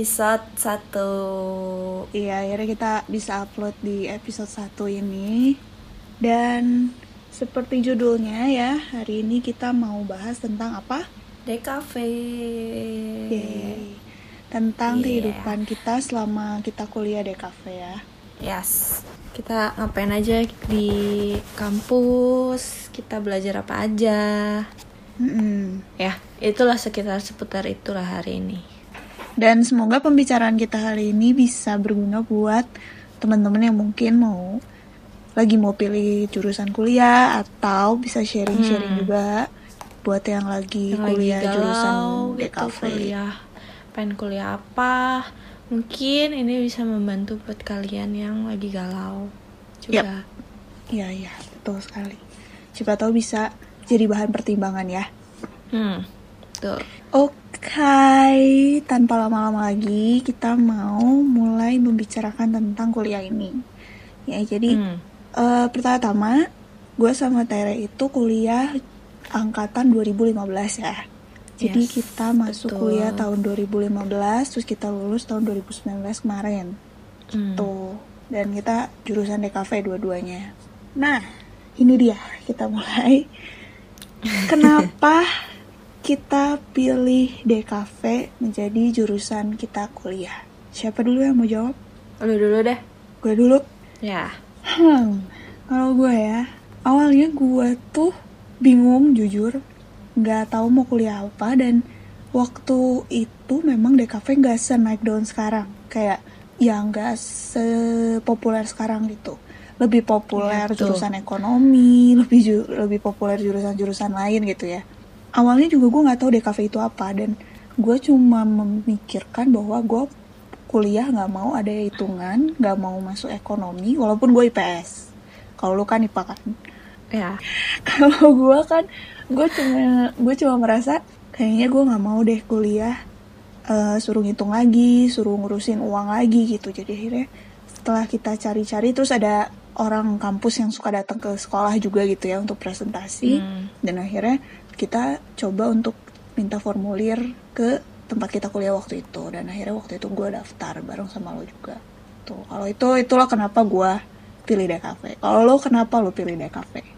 episode 1 Iya, akhirnya kita bisa upload di episode 1 ini. Dan seperti judulnya ya, hari ini kita mau bahas tentang apa? Cafe. Yeay. Tentang Iya. kehidupan kita selama kita kuliah cafe ya. Yes, kita ngapain aja di kampus, kita belajar apa aja. Mm-mm. Ya, itulah sekitar seputar itulah hari ini. Dan semoga pembicaraan kita hari ini bisa berguna buat teman-teman yang mungkin mau lagi mau pilih jurusan kuliah atau bisa sharing-sharing Hmm. juga buat yang lagi Yang lagi kuliah jurusan galau gitu, DKV. kuliah, pengen kuliah apa, mungkin ini bisa membantu buat kalian yang lagi galau juga. Iya, iya, betul sekali. Siapa tahu bisa jadi bahan pertimbangan ya. Hmm, tuh. Oke, tanpa lama-lama lagi kita mau mulai membicarakan tentang kuliah ini. Ya, jadi Hmm. eh, pertama-tama gue sama Tere itu kuliah angkatan 2015 ya. Jadi Yes, kita masuk betul. kuliah tahun 2015, terus kita lulus tahun 2019 kemarin. Hmm. Tuh. Dan kita jurusan DKV dua-duanya. Nah, ini dia kita mulai. Kenapa kita pilih DKV menjadi jurusan kita kuliah? Siapa dulu yang mau jawab? Lu dulu deh. Gue dulu. Ya. Hmm, kalau gue ya, awalnya gue tuh bingung jujur, nggak tahu mau kuliah apa dan waktu itu memang DKV nggak se-naik daun sekarang, kayak ya nggak sepopuler sekarang gitu. Lebih populer betul. jurusan ekonomi, lebih ju- lebih populer jurusan-jurusan lain gitu ya. Awalnya juga gue nggak tahu DKV itu apa dan gue cuma memikirkan bahwa gue kuliah nggak mau ada hitungan, nggak mau masuk ekonomi, walaupun gue IPS. Kalau lu kan IPA kan. Ya. Kalau gue kan, gue cuma gue cuma merasa kayaknya gue nggak mau deh kuliah eh, suruh ngitung lagi, suruh ngurusin uang lagi gitu. Jadi akhirnya setelah kita cari-cari terus ada orang kampus yang suka datang ke sekolah juga gitu ya untuk presentasi Hmm. dan akhirnya kita coba untuk minta formulir ke tempat kita kuliah waktu itu dan akhirnya waktu itu gue daftar bareng sama lo juga tuh kalau itu itulah kenapa gue pilih DKV kalau lo kenapa lo pilih DKV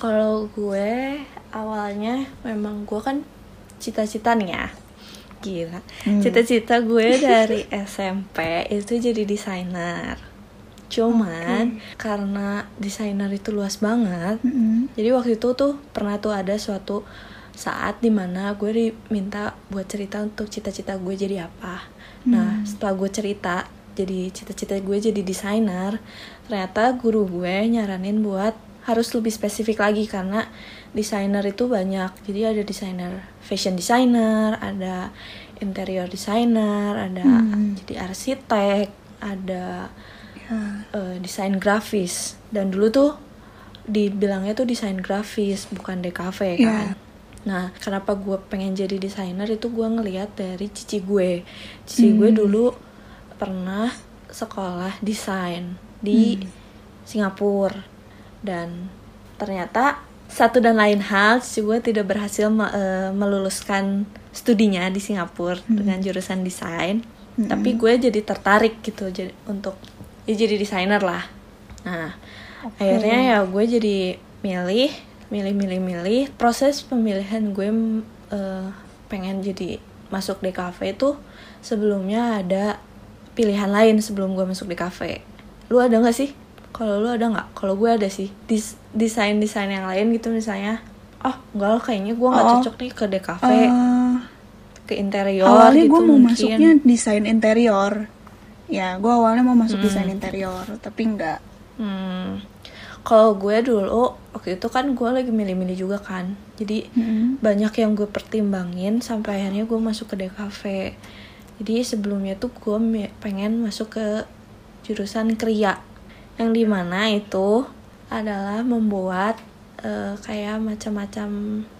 Kalau gue awalnya memang gue kan cita-cita nih ya. Gila. Hmm. Cita-cita gue dari SMP itu jadi desainer. Cuman karena desainer itu luas banget, Mm-mm. jadi waktu itu tuh pernah tuh ada suatu saat di mana gue diminta buat cerita untuk cita-cita gue jadi apa. Nah setelah gue cerita jadi cita-cita gue jadi desainer, ternyata guru gue nyaranin buat harus lebih spesifik lagi karena desainer itu banyak. Jadi ada desainer fashion designer, ada interior designer, ada Hmm. jadi arsitek, ada ya eh, desain grafis dan dulu tuh dibilangnya tuh desain grafis bukan DKV kan. Iya. Nah, kenapa gue pengen jadi desainer itu gue ngeliat dari cici gue. Cici gue Hmm. dulu pernah sekolah desain di Hmm. Singapura dan ternyata satu dan lain hal cici gue tidak berhasil me- eh, meluluskan studinya di Singapura Hmm. dengan jurusan desain. Mm-mm. Tapi gue jadi tertarik gitu jadi untuk ya jadi desainer lah. Nah, Oke. akhirnya ya gue jadi milih, milih, milih, milih. Proses pemilihan gue eh, pengen jadi masuk DKV itu sebelumnya ada pilihan lain sebelum gue masuk DKV. Lu ada nggak sih? Kalau lu ada nggak? Kalau gue ada sih. Dis- desain-desain yang lain gitu misalnya. Oh, enggak lah, kayaknya gue nggak Oh. cocok nih ke DKV, Eh, ke interior awalnya gitu gue mau mungkin. masuknya desain interior ya gue awalnya mau masuk Hmm. desain interior tapi enggak Hmm, kalau gue dulu waktu itu kan gue lagi milih-milih juga kan, jadi Mm-mm. banyak yang gue pertimbangin sampai akhirnya gue masuk ke DKV. Jadi sebelumnya tuh gue pengen masuk ke jurusan kriya, yang di mana itu adalah membuat eh, kayak macam-macam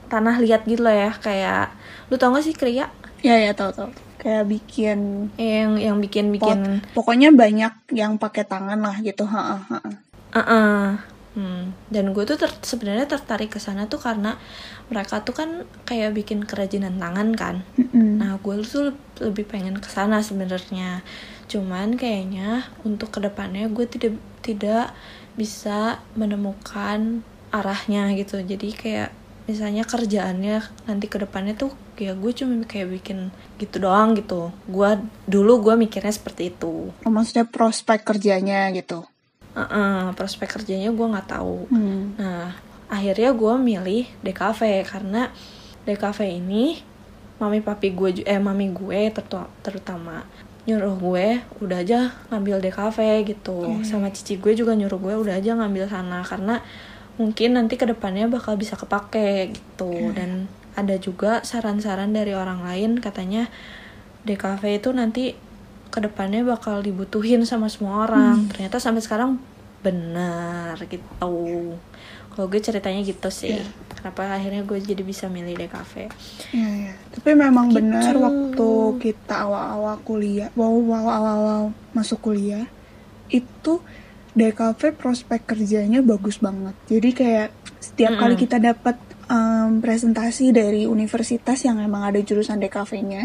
tanah liat gitu lah ya, kayak lu tau gak sih kriya? ya ya tau tau kayak bikin Yang yang bikin-bikin pot pokoknya banyak yang pakai tangan lah gitu ha, ha, ha. Uh-uh. Hmm, dan gue tuh ter- sebenarnya tertarik ke sana tuh karena mereka tuh kan kayak bikin kerajinan tangan kan. Mm-mm. Nah, gue tuh lebih pengen ke sana sebenarnya. Cuman kayaknya untuk ke depannya gue tidak tidak bisa menemukan arahnya gitu. Jadi kayak misalnya kerjaannya nanti ke depannya tuh ya gue cuma kayak bikin gitu doang gitu. Gue dulu gue mikirnya seperti itu. Oh, maksudnya prospek kerjanya gitu. Uh-uh, prospek kerjanya gue nggak tahu. Hmm. Nah, akhirnya gue milih DKV karena DKV ini mami papi gue eh mami gue terutama nyuruh gue udah aja ngambil DKV gitu Oke. sama cici gue juga nyuruh gue udah aja ngambil sana karena mungkin nanti ke depannya bakal bisa kepake gitu Oke. dan ada juga saran-saran dari orang lain katanya DKV itu nanti ke depannya bakal dibutuhin sama semua orang ternyata sampai sekarang benar gitu kalau gue ceritanya gitu sih Iya. kenapa akhirnya gue jadi bisa milih DKV Iya, iya. Tapi memang Gitu. benar waktu kita awal-awal kuliah, wow, wow, awal-awal masuk kuliah, itu DKV prospek kerjanya bagus banget. Jadi kayak setiap kali Mm-mm. kita dapat em, presentasi dari universitas yang emang ada jurusan DKV-nya,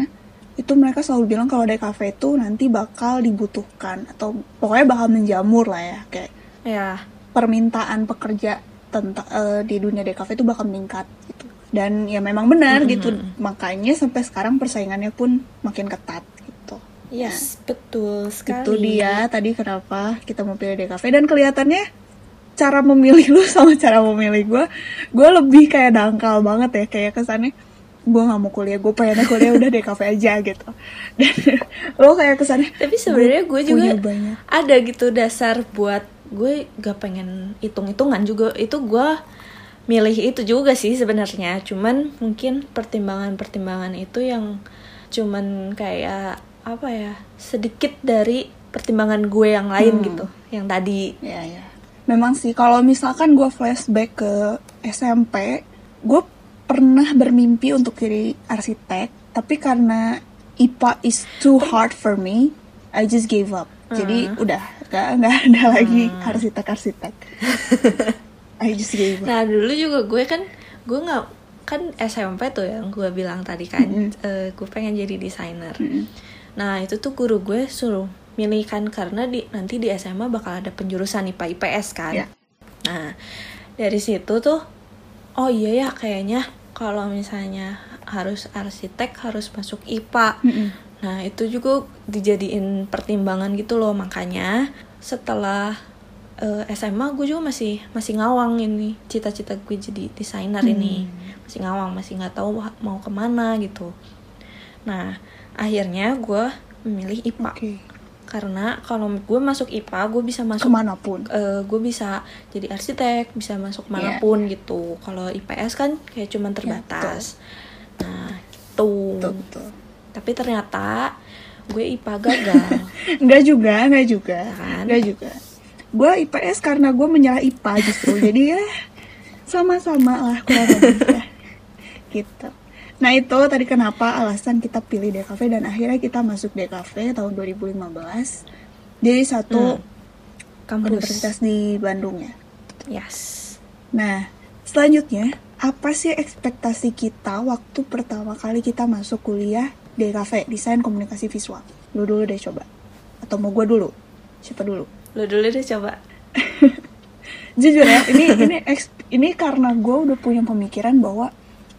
itu mereka selalu bilang kalau DKV itu nanti bakal dibutuhkan atau pokoknya bakal menjamur lah ya kayak ya permintaan pekerja tentang eh, di dunia DKV itu bakal meningkat gitu. Dan ya memang benar Mm-mm. gitu. Makanya sampai sekarang persaingannya pun makin ketat. Yes betul sekali. Itu dia tadi kenapa kita mau pilih DKV dan kelihatannya cara memilih lu sama cara memilih gue, gue lebih kayak dangkal banget ya kayak kesannya gue nggak mau kuliah, gue pengennya kuliah udah DKV aja gitu. Dan lo kayak kesannya tapi sebenarnya gue juga banyak. ada gitu dasar buat gue gak pengen hitung-hitungan juga. Itu gue milih itu juga sih sebenarnya. Cuman mungkin pertimbangan-pertimbangan itu yang cuman kayak apa ya sedikit dari pertimbangan gue yang lain Hmm. gitu yang tadi Ya ya. Memang sih kalau misalkan gue flashback ke SMP, gue pernah bermimpi untuk jadi arsitek, tapi karena IPA is too hard for me, I just gave up. Jadi udah gak nggak ada lagi arsitek-arsitek. I just gave up. Nah dulu juga gue kan gue nggak kan SMP tuh yang gue bilang tadi kan Mm-mm. eh, gue pengen jadi desainer. Mm-mm. Nah itu tuh guru gue suruh milih kan karena di nanti di SMA bakal ada penjurusan IPA IPS kan. Ya. Nah dari situ tuh oh iya ya kayaknya kalau misalnya harus arsitek harus masuk IPA. Mm-mm. Nah, itu juga dijadiin pertimbangan gitu loh. Makanya setelah eh, SMA gue juga masih masih ngawang ini cita-cita gue jadi desainer ini. Masih ngawang, masih nggak tahu mau ke mana gitu. Nah, akhirnya gue memilih IPA. Oke. Karena kalau gue masuk IPA, gue bisa masuk Ke mana pun. eh, gue bisa jadi arsitek, bisa masuk mana pun gitu. Kalau IPS kan kayak cuman terbatas. nah, gitu. Betul, betul. Tapi ternyata gue IPA gagal. Enggak juga, enggak juga. Kan? Enggak juga. Gue IPS karena gue menyerah IPA justru. Jadi ya sama-sama lah kurang lebih ya. Gitu. Nah itu tadi kenapa alasan kita pilih DKV dan akhirnya kita masuk DKV tahun 2015 Jadi satu Kampus. universitas di Bandung ya. Yes. Nah selanjutnya apa sih ekspektasi kita waktu pertama kali kita masuk kuliah DKV Desain Komunikasi Visual? Lu dulu deh coba. Atau mau gue dulu? Siapa dulu? Lo dulu deh coba. jujur ya ini ini ini karena gue udah punya pemikiran bahwa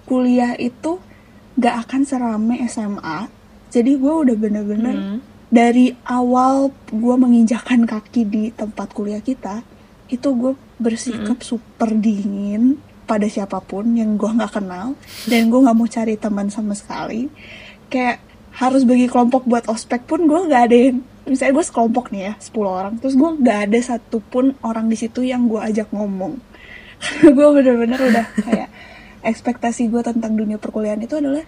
kuliah itu gak akan serame SMA jadi gue udah bener-bener Hmm. dari awal gue menginjakan kaki di tempat kuliah kita itu gue bersikap super dingin pada siapa pun yang gue nggak kenal dan gue nggak mau cari teman sama sekali. Kayak harus bagi kelompok buat ospek pun gue nggak ada yang misalnya gue sekelompok nih ya 10 orang terus gue nggak ada satupun orang di situ yang gue ajak ngomong. Karena gue bener-bener udah kayak ekspektasi gue tentang dunia perkuliahan itu adalah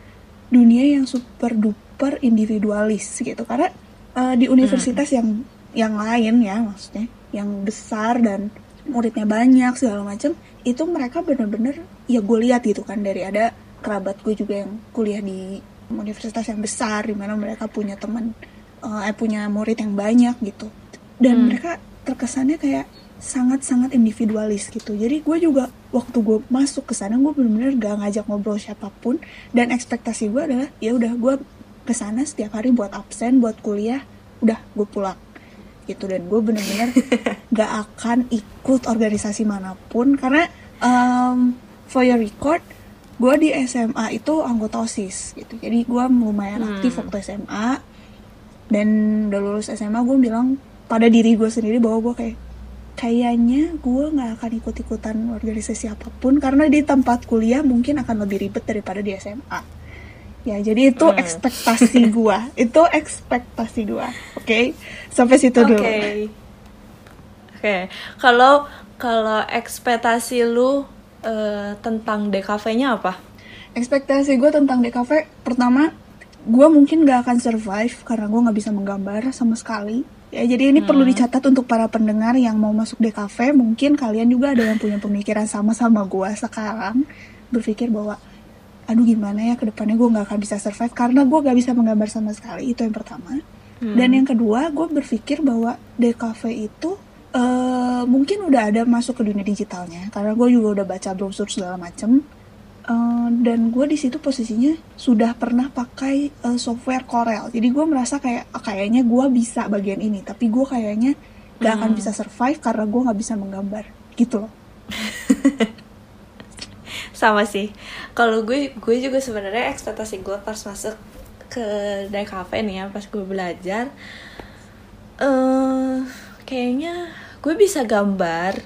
dunia yang super duper individualis gitu karena eh, di universitas yang yang lain ya maksudnya yang besar dan muridnya banyak segala macam itu mereka bener-bener ya gue lihat gitu kan dari ada kerabat gue juga yang kuliah di universitas yang besar di mana mereka punya teman eh eh, punya murid yang banyak gitu dan Hmm. mereka terkesannya kayak sangat-sangat individualis gitu. Jadi gue juga waktu gue masuk ke sana gue bener-bener gak ngajak ngobrol siapa pun. Dan ekspektasi gue adalah ya udah gue ke sana setiap hari buat absen, buat kuliah, udah gue pulang. Gitu dan gue bener-bener gak akan ikut organisasi mana pun. Karena um, for your record gue di SMA itu anggota osis gitu. Jadi gue lumayan aktif Hmm. waktu SMA dan udah lulus SMA gue bilang pada diri gue sendiri bahwa gue kayak kayaknya gue nggak akan ikut-ikutan organisasi apa pun karena di tempat kuliah mungkin akan lebih ribet daripada di SMA ya jadi itu Hmm. ekspektasi gue itu ekspektasi gue oke sampai situ Oke. dulu Oke. Kalau kalau ekspektasi lu eh, tentang DKV-nya apa? ekspektasi gue tentang DKV pertama gue mungkin gak akan survive karena gue nggak bisa menggambar sama sekali ya jadi ini perlu dicatat untuk para pendengar yang mau masuk DKV mungkin kalian juga ada yang punya pemikiran sama sama gue sekarang berpikir bahwa aduh gimana ya ke depannya gue nggak akan bisa survive karena gue gak bisa menggambar sama sekali. Itu yang pertama. Dan yang kedua gue berpikir bahwa DKV itu eh, mungkin udah ada masuk ke dunia digitalnya karena gue juga udah baca brosur segala macem Eh, dan gue di situ posisinya sudah pernah pakai eh, software Corel. Jadi gue merasa kayak "Ah, kayaknya gue bisa bagian ini. Tapi gue kayaknya gak akan bisa survive karena gue nggak bisa menggambar. Gitu loh. Sama sih. Kalau gue gue juga sebenarnya ekspektasi gue pas masuk ke DKV nih ya pas gue belajar eh kayaknya gue bisa gambar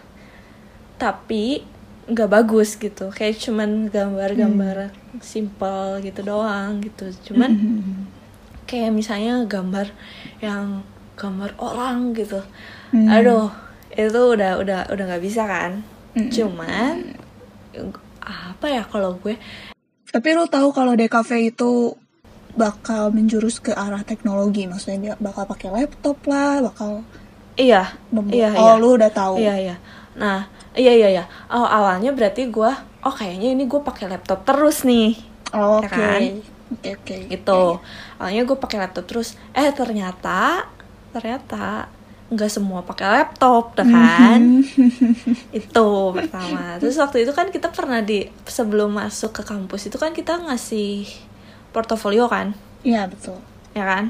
tapi nggak bagus gitu. Kayak cuman gambar-gambar simple gitu doang gitu. Cuman kayak misalnya gambar yang gambar orang gitu. Hmm. aduh itu udah udah udah nggak bisa kan? Mm-mm. cuman apa ya kalau gue? Tapi lo tahu kalau DKV itu bakal menjurus ke arah teknologi. Maksudnya dia bakal pakai laptop lah bakal iya iya oh iya. lu udah tahu? Iya iya. Nah iya iya iya. Oh awalnya berarti gue oh kayaknya ini gue pakai laptop terus nih. Oh, Ya oke. kan? oke oke. Gitu. Awalnya gue pakai laptop terus. Eh ternyata ternyata nggak semua pakai laptop dah kan? Mhm. itu pertama. Terus waktu itu kan kita pernah di sebelum masuk ke kampus itu kan kita ngasih portofolio kan? Iya betul. Ya kan?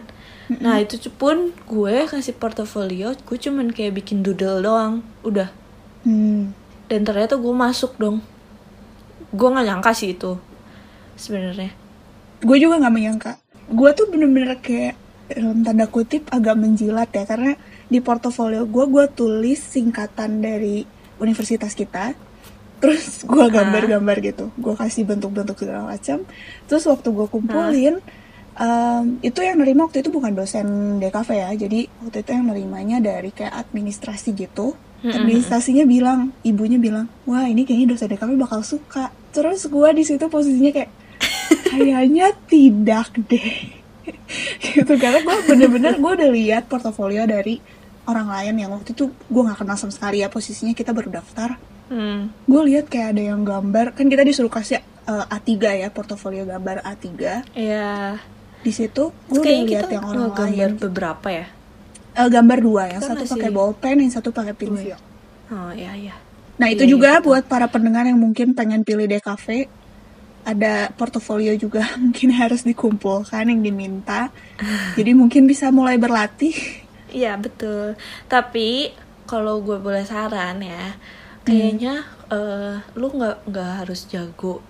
Nah itu pun gue kasih portofolio gue cuman kayak bikin doodle doang. Udah hmm. dan ternyata gue masuk dong. Gue nggak nyangka sih itu sebenarnya. Gue juga nggak menyangka. Gue tuh bener-bener kayak dalam tanda kutip agak menjilat ya. Karena di portofolio gue gue tulis singkatan dari universitas kita. Terus gue gambar-gambar gitu. Gue kasih bentuk-bentuk segala macam. Terus waktu gue kumpulin em, itu yang nerima waktu itu bukan dosen DKV ya. Jadi waktu itu yang nerimanya dari kayak administrasi gitu administrasinya bilang ibunya bilang wah ini kayaknya dosen DKV bakal suka. Terus gue di situ posisinya kayak kayaknya tidak deh. Gitu karena gue bener-bener gue udah lihat portofolio dari orang lain yang waktu itu gue nggak kenal sama sekali ya posisinya kita baru daftar. Hmm. gue lihat kayak ada yang gambar kan kita disuruh kasih eh, A3 ya portofolio gambar A3 ya di situ gue udah lihat yang orang gambar lain. beberapa ya Eh, gambar dua yang Kita satu pakai bolpen yang satu pakai pinvio oh iya iya Nah itu Iya, juga iya, buat para pendengar yang mungkin pengen pilih DKV ada portofolio juga mungkin harus dikumpulkan yang diminta. Jadi mungkin bisa mulai berlatih. Iya betul. Tapi kalau gue boleh saran ya, kayaknya eh, lu nggak nggak harus jago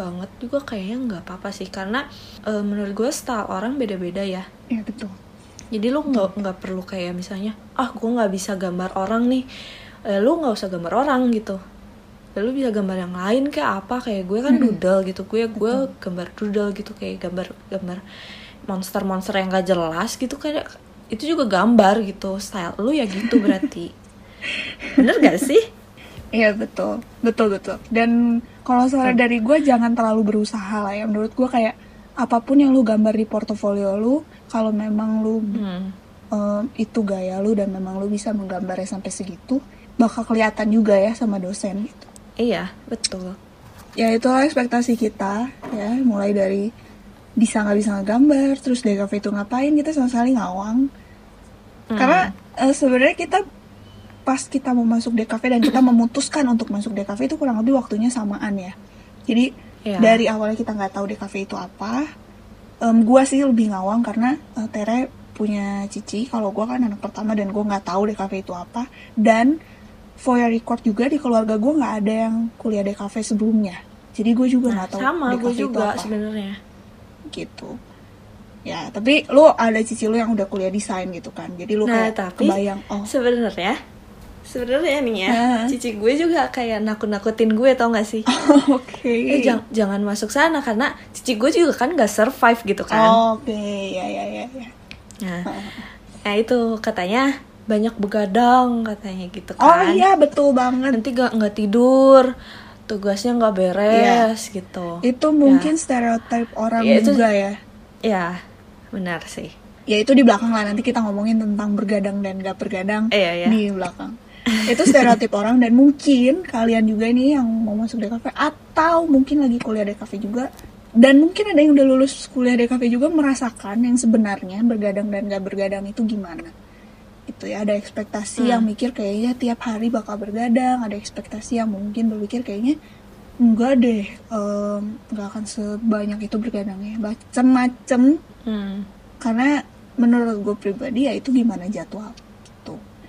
banget juga kayaknya nggak apa-apa sih karena eh, menurut gue style orang beda-beda ya. Ya betul. Jadi lu nggak nggak perlu kayak misalnya ah gue nggak bisa gambar orang nih, eh, lu nggak usah gambar orang gitu. Ya, lu bisa gambar yang lain kayak apa kayak gue kan doodle gitu. Gue gue gambar doodle gitu kayak gambar gambar monster-monster yang gak jelas gitu kayak itu juga gambar gitu style lu ya gitu berarti. Bener gak sih? Iya betul, betul betul. Dan kalau saran dari gue jangan terlalu berusaha lah ya. Menurut gue kayak apa pun yang lu gambar di portofolio lu, kalau memang lu hmm. em, itu gaya lu dan memang lu bisa menggambarnya sampai segitu, bakal kelihatan juga ya sama dosen gitu. iya betul ya itulah ekspektasi kita ya mulai dari bisa nggak bisa ngegambar terus DKV itu ngapain kita sama sekali ngawang Hmm. karena eh, sebenarnya kita pas kita mau masuk DKV dan kita memutuskan untuk masuk DKV itu kurang lebih waktunya samaan ya. Jadi Iya. dari awalnya kita nggak tahu DKV itu apa. Em, gua sih lebih ngawang karena eh, Tere punya cici. Kalau gua kan anak pertama dan gua nggak tahu DKV itu apa. Dan for your record juga di keluarga gua nggak ada yang kuliah DKV sebelumnya. Jadi gue juga Nah, nggak tahu sama gue juga sebenarnya. gitu. Ya, tapi lu ada cici lu yang udah kuliah desain gitu kan. Jadi lu Nah, kayak tapi kebayang oh sebenarnya sebenarnya nih ya, cici gue juga kayak nakut-nakutin gue tau gak sih? oke. Eh jang- jangan masuk sana karena cici gue juga kan gak survive gitu kan. Oke, ya ya ya ya. Nah, nah itu katanya banyak begadang katanya gitu Oh kan. iya betul banget. Nanti gak nggak tidur, tugasnya nggak beres gitu. Itu mungkin stereotip orang Ya, itu- juga ya. Ya, benar sih. Ya itu di belakang lah nanti kita ngomongin tentang bergadang dan gak bergadang Iya, iya. di belakang. Itu stereotip orang dan mungkin kalian juga nih yang mau masuk DKV atau mungkin lagi kuliah DKV juga. Dan mungkin ada yang udah lulus kuliah DKV juga merasakan yang sebenarnya bergadang dan gak bergadang itu gimana. Itu ya ada ekspektasi Hmm. yang mikir kayaknya tiap hari bakal bergadang ada ekspektasi yang mungkin berpikir kayaknya enggak deh nggak akan sebanyak itu bergadangnya. Macem-macem. Hmm. karena menurut gue pribadi ya itu gimana jadwal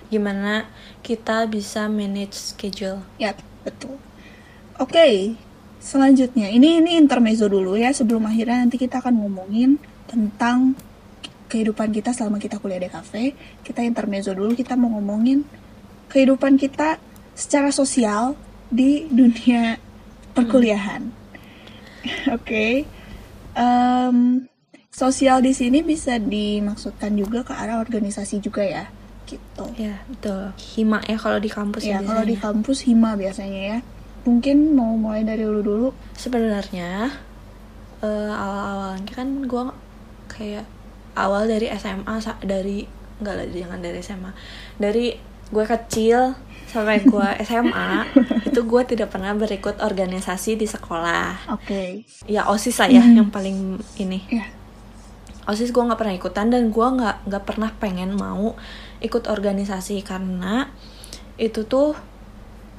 Gimana kita bisa manage schedule? ya betul. Oke selanjutnya. Ini ini intermezzo dulu ya sebelum akhirnya nanti kita akan ngomongin tentang kehidupan kita selama kita kuliah di kafe. Kita intermezzo dulu kita mau ngomongin kehidupan kita secara sosial di dunia perkuliahan. Oke Em, sosial di sini bisa dimaksudkan juga ke arah organisasi juga ya gitu. Ya, betul. Hima ya kalau di kampus ya ya, kalau di kampus hima biasanya ya. Mungkin mau mulai dari lu dulu. Sebenarnya eh, awal-awalnya kan gue kayak awal dari SMA dari enggak lah jangan dari SMA dari gue kecil sampai gue SMA itu gue tidak pernah berikut organisasi di sekolah. Oke. Ya osis lah ya Mhm. yang paling ini. Ya. Osis gue nggak pernah ikutan dan gue nggak nggak pernah pengen mau ikut organisasi karena itu tuh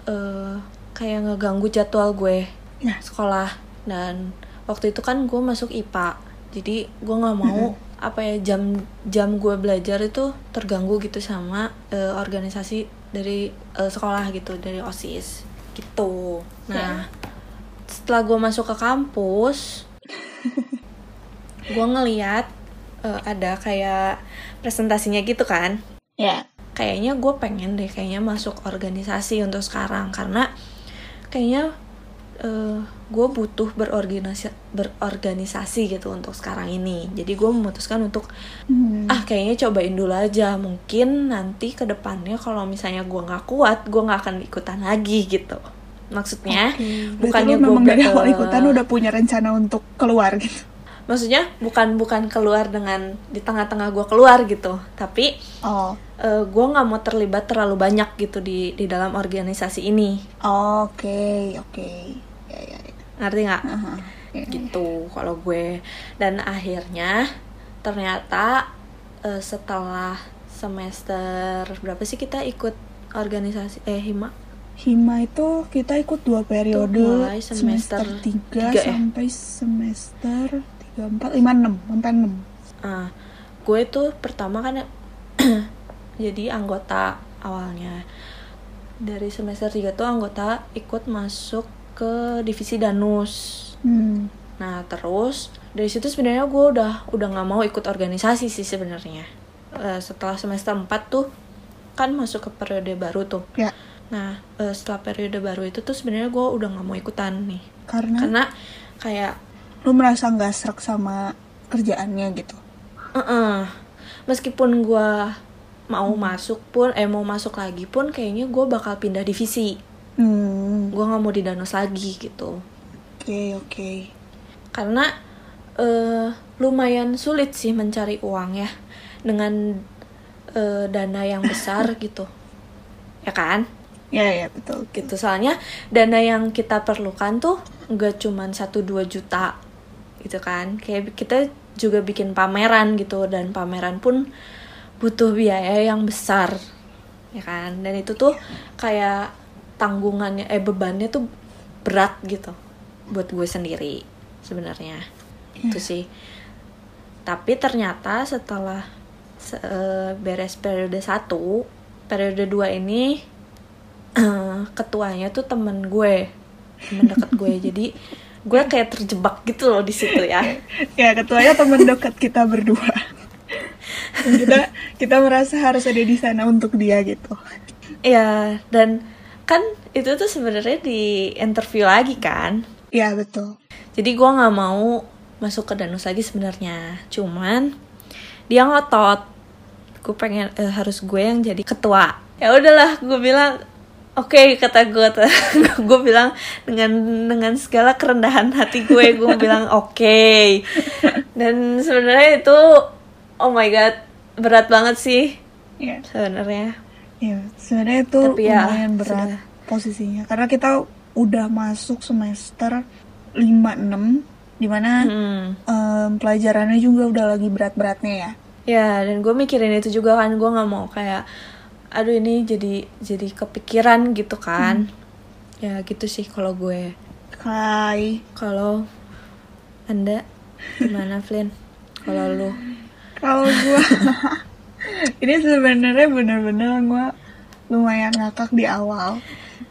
eh, kayak ngeganggu jadwal gue ya sekolah. Dan waktu itu kan gue masuk IPA jadi gue nggak mau apa ya jam jam gue belajar itu terganggu gitu sama eh, organisasi dari eh, sekolah gitu dari osis gitu. Nah setelah gue masuk ke kampus gue ngeliat eh, ada kayak presentasinya gitu kan ya. Kayaknya gue pengen deh kayaknya masuk organisasi untuk sekarang karena kayaknya gue butuh berorganisasi berorganisasi gitu untuk sekarang ini. Jadi gue memutuskan untuk Hmm. ah kayaknya cobain dulu aja. Mungkin nanti ke depannya kalau misalnya gue nggak kuat gue nggak akan ikutan lagi gitu. Maksudnya. Berarti bukannya lu memang gue dari awal ikutan udah punya rencana untuk keluar gitu maksudnya bukan bukan keluar dengan di tengah-tengah gue keluar gitu tapi oh gue nggak mau terlibat terlalu banyak gitu di di dalam organisasi ini oke oke ya ya, ya. ngerti nggak Aha. Ya, ya. gitu kalau gue dan akhirnya ternyata eh, setelah semester berapa sih kita ikut organisasi eh hima Hima itu kita ikut dua periode semester, semester 3 tiga ya? sampai semester 3, 4, 5, 6 sampai 6 Ah, gue tuh pertama kan jadi anggota awalnya dari semester 3 tuh anggota ikut masuk ke divisi danus hmm. Nah terus dari situ sebenarnya gue udah udah nggak mau ikut organisasi sih sebenarnya. Eh, setelah semester 4 tuh kan masuk ke periode baru tuh. ya Nah eh, setelah periode baru itu tuh sebenarnya gue udah nggak mau ikutan nih. karena Karena kayak lu merasa nggak serak sama kerjaannya gitu? Eh meskipun gue mau masuk pun eh mau masuk lagi pun kayaknya gue bakal pindah divisi. hmm. Gue nggak mau di danus lagi gitu. oke oke. Karena eh, lumayan sulit sih mencari uang ya dengan eh, dana yang besar gitu. Ya kan? Ya ya betul gitu soalnya dana yang kita perlukan tuh nggak cuman 1-2 juta gitu kan. Kayak kita juga bikin pameran gitu dan pameran pun butuh biaya yang besar ya kan. Dan itu tuh kayak tanggungannya eh bebannya tuh berat gitu buat gue sendiri sebenarnya. Itu sih. Tapi ternyata setelah se- eh, beres periode satu periode dua ini eh, ketuanya tuh temen gue temen deket gue. Jadi gue kayak terjebak gitu loh di situ ya. Ya ketuanya teman dekat kita berdua. Dan kita kita merasa harus ada di sana untuk dia gitu. Ya dan kan itu tuh sebenarnya di interview lagi kan? Ya betul. Jadi gue nggak mau masuk ke danus lagi sebenarnya. Cuman dia ngotot. Gue pengen eh, harus gue yang jadi ketua. Ya udahlah gue bilang oke kata gue gue bilang dengan dengan segala kerendahan hati gue gue bilang oke. Dan sebenarnya itu oh my god berat banget sih. Ya sebenarnya. Ya sebenarnya itu Tapi ya, lumayan berat sudah. posisinya. Karena kita udah masuk semester 5-6 di mana Hmm. em, pelajarannya juga udah lagi berat-beratnya ya. Ya, dan gue mikirin itu juga kan, gue nggak mau kayak, aduh ini jadi jadi kepikiran gitu kan. Ya gitu sih kalau gue. Kai Kalau anda gimana, Flynn? Kalau lu? kalau gua ini sebenarnya bener-bener gua lumayan ngakak di awal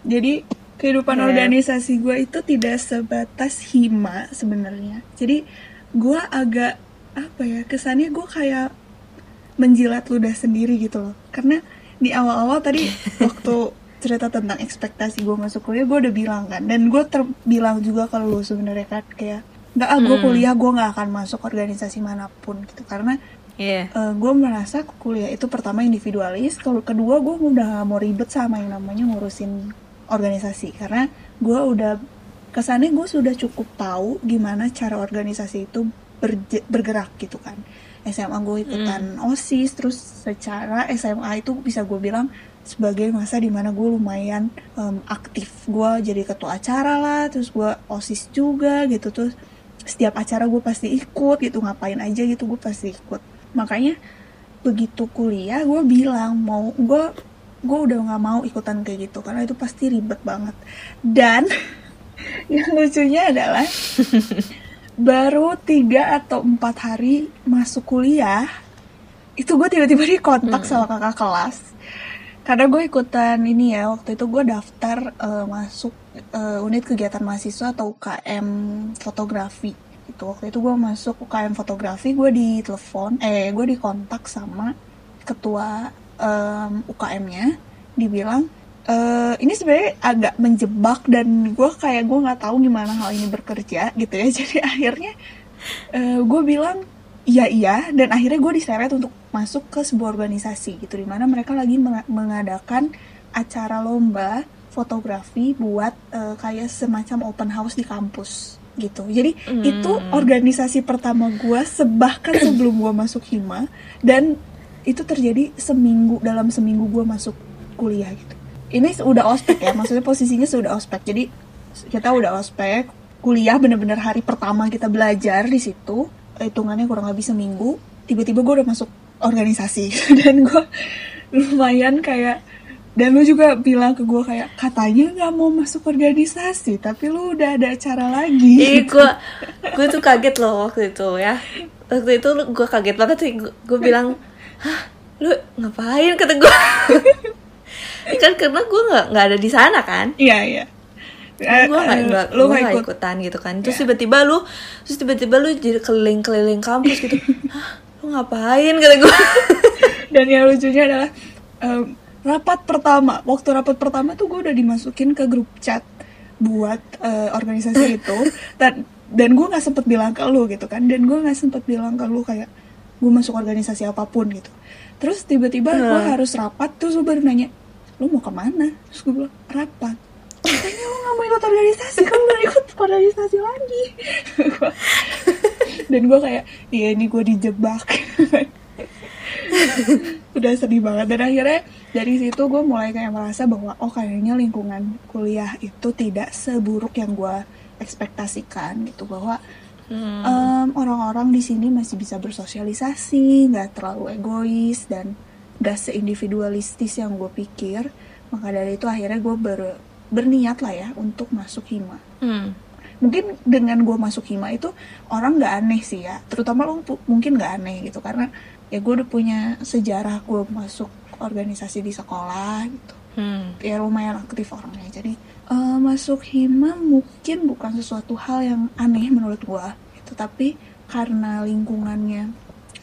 jadi kehidupan Iya. organisasi gua itu tidak sebatas hima sebenarnya jadi gua agak apa ya kesannya gua kayak menjilat ludah sendiri gitu loh karena di awal-awal tadi waktu cerita tentang ekspektasi gue masuk kuliah gue udah bilang kan dan gue terbilang juga ke lu sebenarnya kan kayak nggak ah gue Hmm. kuliah gue nggak akan masuk organisasi mana pun gitu karena Iya. gue merasa kuliah itu pertama individualis kalau kedua gue udah gak mau ribet sama yang namanya ngurusin organisasi karena gue udah kesannya gue sudah cukup tahu gimana cara organisasi itu bergerak gitu kan SMA gue ikutan osis terus secara SMA itu bisa gue bilang sebagai masa di mana gue lumayan em, aktif. Gue jadi ketua acara lah terus gue osis juga gitu. Terus setiap acara gue pasti ikut gitu ngapain aja gitu gue pasti ikut. Makanya begitu kuliah gue bilang mau gue gue udah nggak mau ikutan kayak gitu karena itu pasti ribet banget. Dan yang lucunya adalah baru tiga atau empat hari masuk kuliah itu gue tiba-tiba dikontak sama kakak kelas. Karena gue ikutan ini ya waktu itu gue daftar eh, masuk eh, unit kegiatan mahasiswa atau UKM fotografi. Itu waktu itu gue masuk UKM fotografi gue ditelepon eh gue dikontak sama ketua em, UKM-nya dibilang eh ini sebenarnya agak menjebak dan gue kayak gue nggak tahu gimana hal ini bekerja gitu ya. Jadi akhirnya eh gue bilang iya iya. Dan akhirnya gue diseret untuk masuk ke sebuah organisasi gitu di mana mereka lagi menga- mengadakan acara lomba fotografi buat eh, kayak semacam open house di kampus gitu. Jadi Hmm. itu organisasi pertama gue sebahkan sebelum gue masuk hima dan itu terjadi seminggu dalam seminggu gue masuk kuliah gitu ini udah ospek ya maksudnya posisinya sudah ospek jadi kita udah ospek kuliah bener-bener hari pertama kita belajar di situ hitungannya kurang lebih seminggu tiba-tiba gue udah masuk organisasi dan gue lumayan kayak dan lu juga bilang ke gue kayak katanya nggak mau masuk organisasi tapi lu udah ada acara lagi Ih, gue gue tuh kaget loh waktu itu ya. Waktu itu gue kaget banget sih. Gue bilang, hah, lu ngapain kata gue? kan karena gue nggak nggak ada di sana kan. iya iya. Gue nggak Eh, nggak lu gua nggak nggak ikut. ikutan gitu kan. Terus Ya. tiba-tiba lu terus tiba-tiba lu jadi keliling-keliling kampus gitu. Hah, lu ngapain? Kata gue dan yang lucunya adalah em, rapat pertama. Waktu rapat pertama tuh gue udah dimasukin ke grup chat buat eh, organisasi itu. Dan dan gue nggak sempet bilang ke lu gitu kan. Dan gue nggak sempet bilang ke lu kayak gue masuk organisasi apa pun gitu. Terus tiba-tiba gue Hmm. harus rapat terus lu baru nanya lu mau ke mana? Terus gue bilang rapat. Katanya lu nggak mau ikut organisasi kan udah ikut organisasi lagi. Dan gue kayak iya ini gue dijebak. Udah sedih banget. Dan akhirnya dari situ gue mulai kayak merasa bahwa oh kayaknya lingkungan kuliah itu tidak seburuk yang gue ekspektasikan gitu. Bahwa Hmm. em, orang-orang di sini masih bisa bersosialisasi nggak terlalu egois dan gak seindividualistis yang gue pikir maka dari itu akhirnya gue ber, berniat lah ya untuk masuk hima Hmm. mungkin dengan gue masuk hima itu orang nggak aneh sih ya terutama lo mungkin nggak aneh gitu karena ya gue udah punya sejarah gue masuk organisasi di sekolah gitu Hmm. ya lumayan aktif orangnya jadi eh, masuk hima mungkin bukan sesuatu hal yang aneh menurut gue gitu tapi karena lingkungannya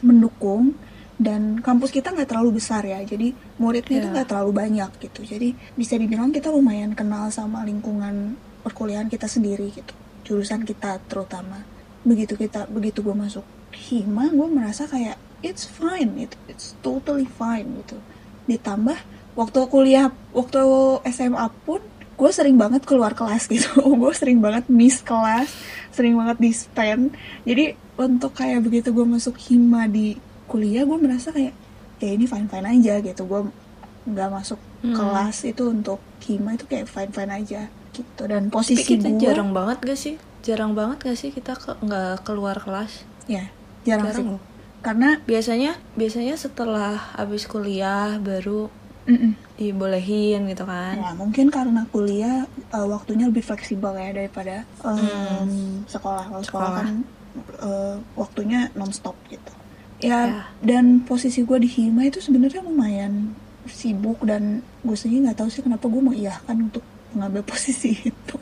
mendukung dan kampus kita nggak terlalu besar ya jadi muridnya itu Iya. nggak terlalu banyak gitu. Jadi bisa dibilang kita lumayan kenal sama lingkungan perkuliahan kita sendiri gitu jurusan kita terutama. Begitu kita begitu gue masuk hima gue merasa kayak it's fine itu it's totally fine gitu. Ditambah waktu kuliah waktu SMA pun gue sering banget keluar kelas gitu. Gue sering banget miss kelas sering banget di spend. Jadi untuk kayak begitu gue masuk hima di kuliah gue merasa kayak ya ini fine fine aja gitu gue nggak masuk Hmm. kelas itu untuk hima itu kayak fine fine aja gitu dan Tapi posisi kita gue jarang banget gak sih? Jarang banget gak sih kita ke- nggak keluar kelas? ya jarang, sih Jarang loh. karena Biasanya biasanya setelah habis kuliah baru mm-mm. dibolehin gitu kan. Ya, mungkin karena kuliah uh, waktunya lebih fleksibel ya daripada um, Hmm. sekolah. Kalau sekolah Sekolah. kan uh, waktunya nonstop gitu. Ya, Ya. dan posisi gue di Hima itu sebenarnya lumayan sibuk dan gue sendiri nggak tahu sih kenapa gue mengiyakan untuk mengambil posisi itu.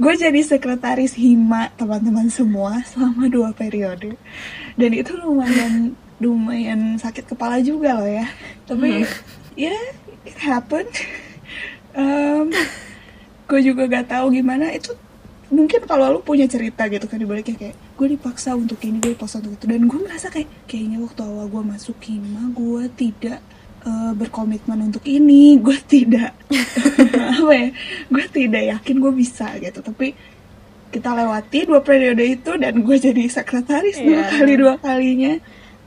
gue jadi sekretaris Hima teman-teman semua selama dua periode. Dan itu lumayan lumayan sakit kepala juga loh ya. Tapi ya it happened. Um, gue juga gak tahu gimana. Itu mungkin kalau lu punya cerita gitu kan dibaliknya kayak gue dipaksa untuk ini gue dipaksa untuk itu. Dan gue merasa kayak kayaknya waktu awal gue masuk hima gue tidak eh, berkomitmen untuk ini. Gue tidak apa ya gue tidak yakin gue bisa gitu. Tapi kita lewati dua periode itu dan gue jadi sekretaris dua Iya. kali dua kalinya.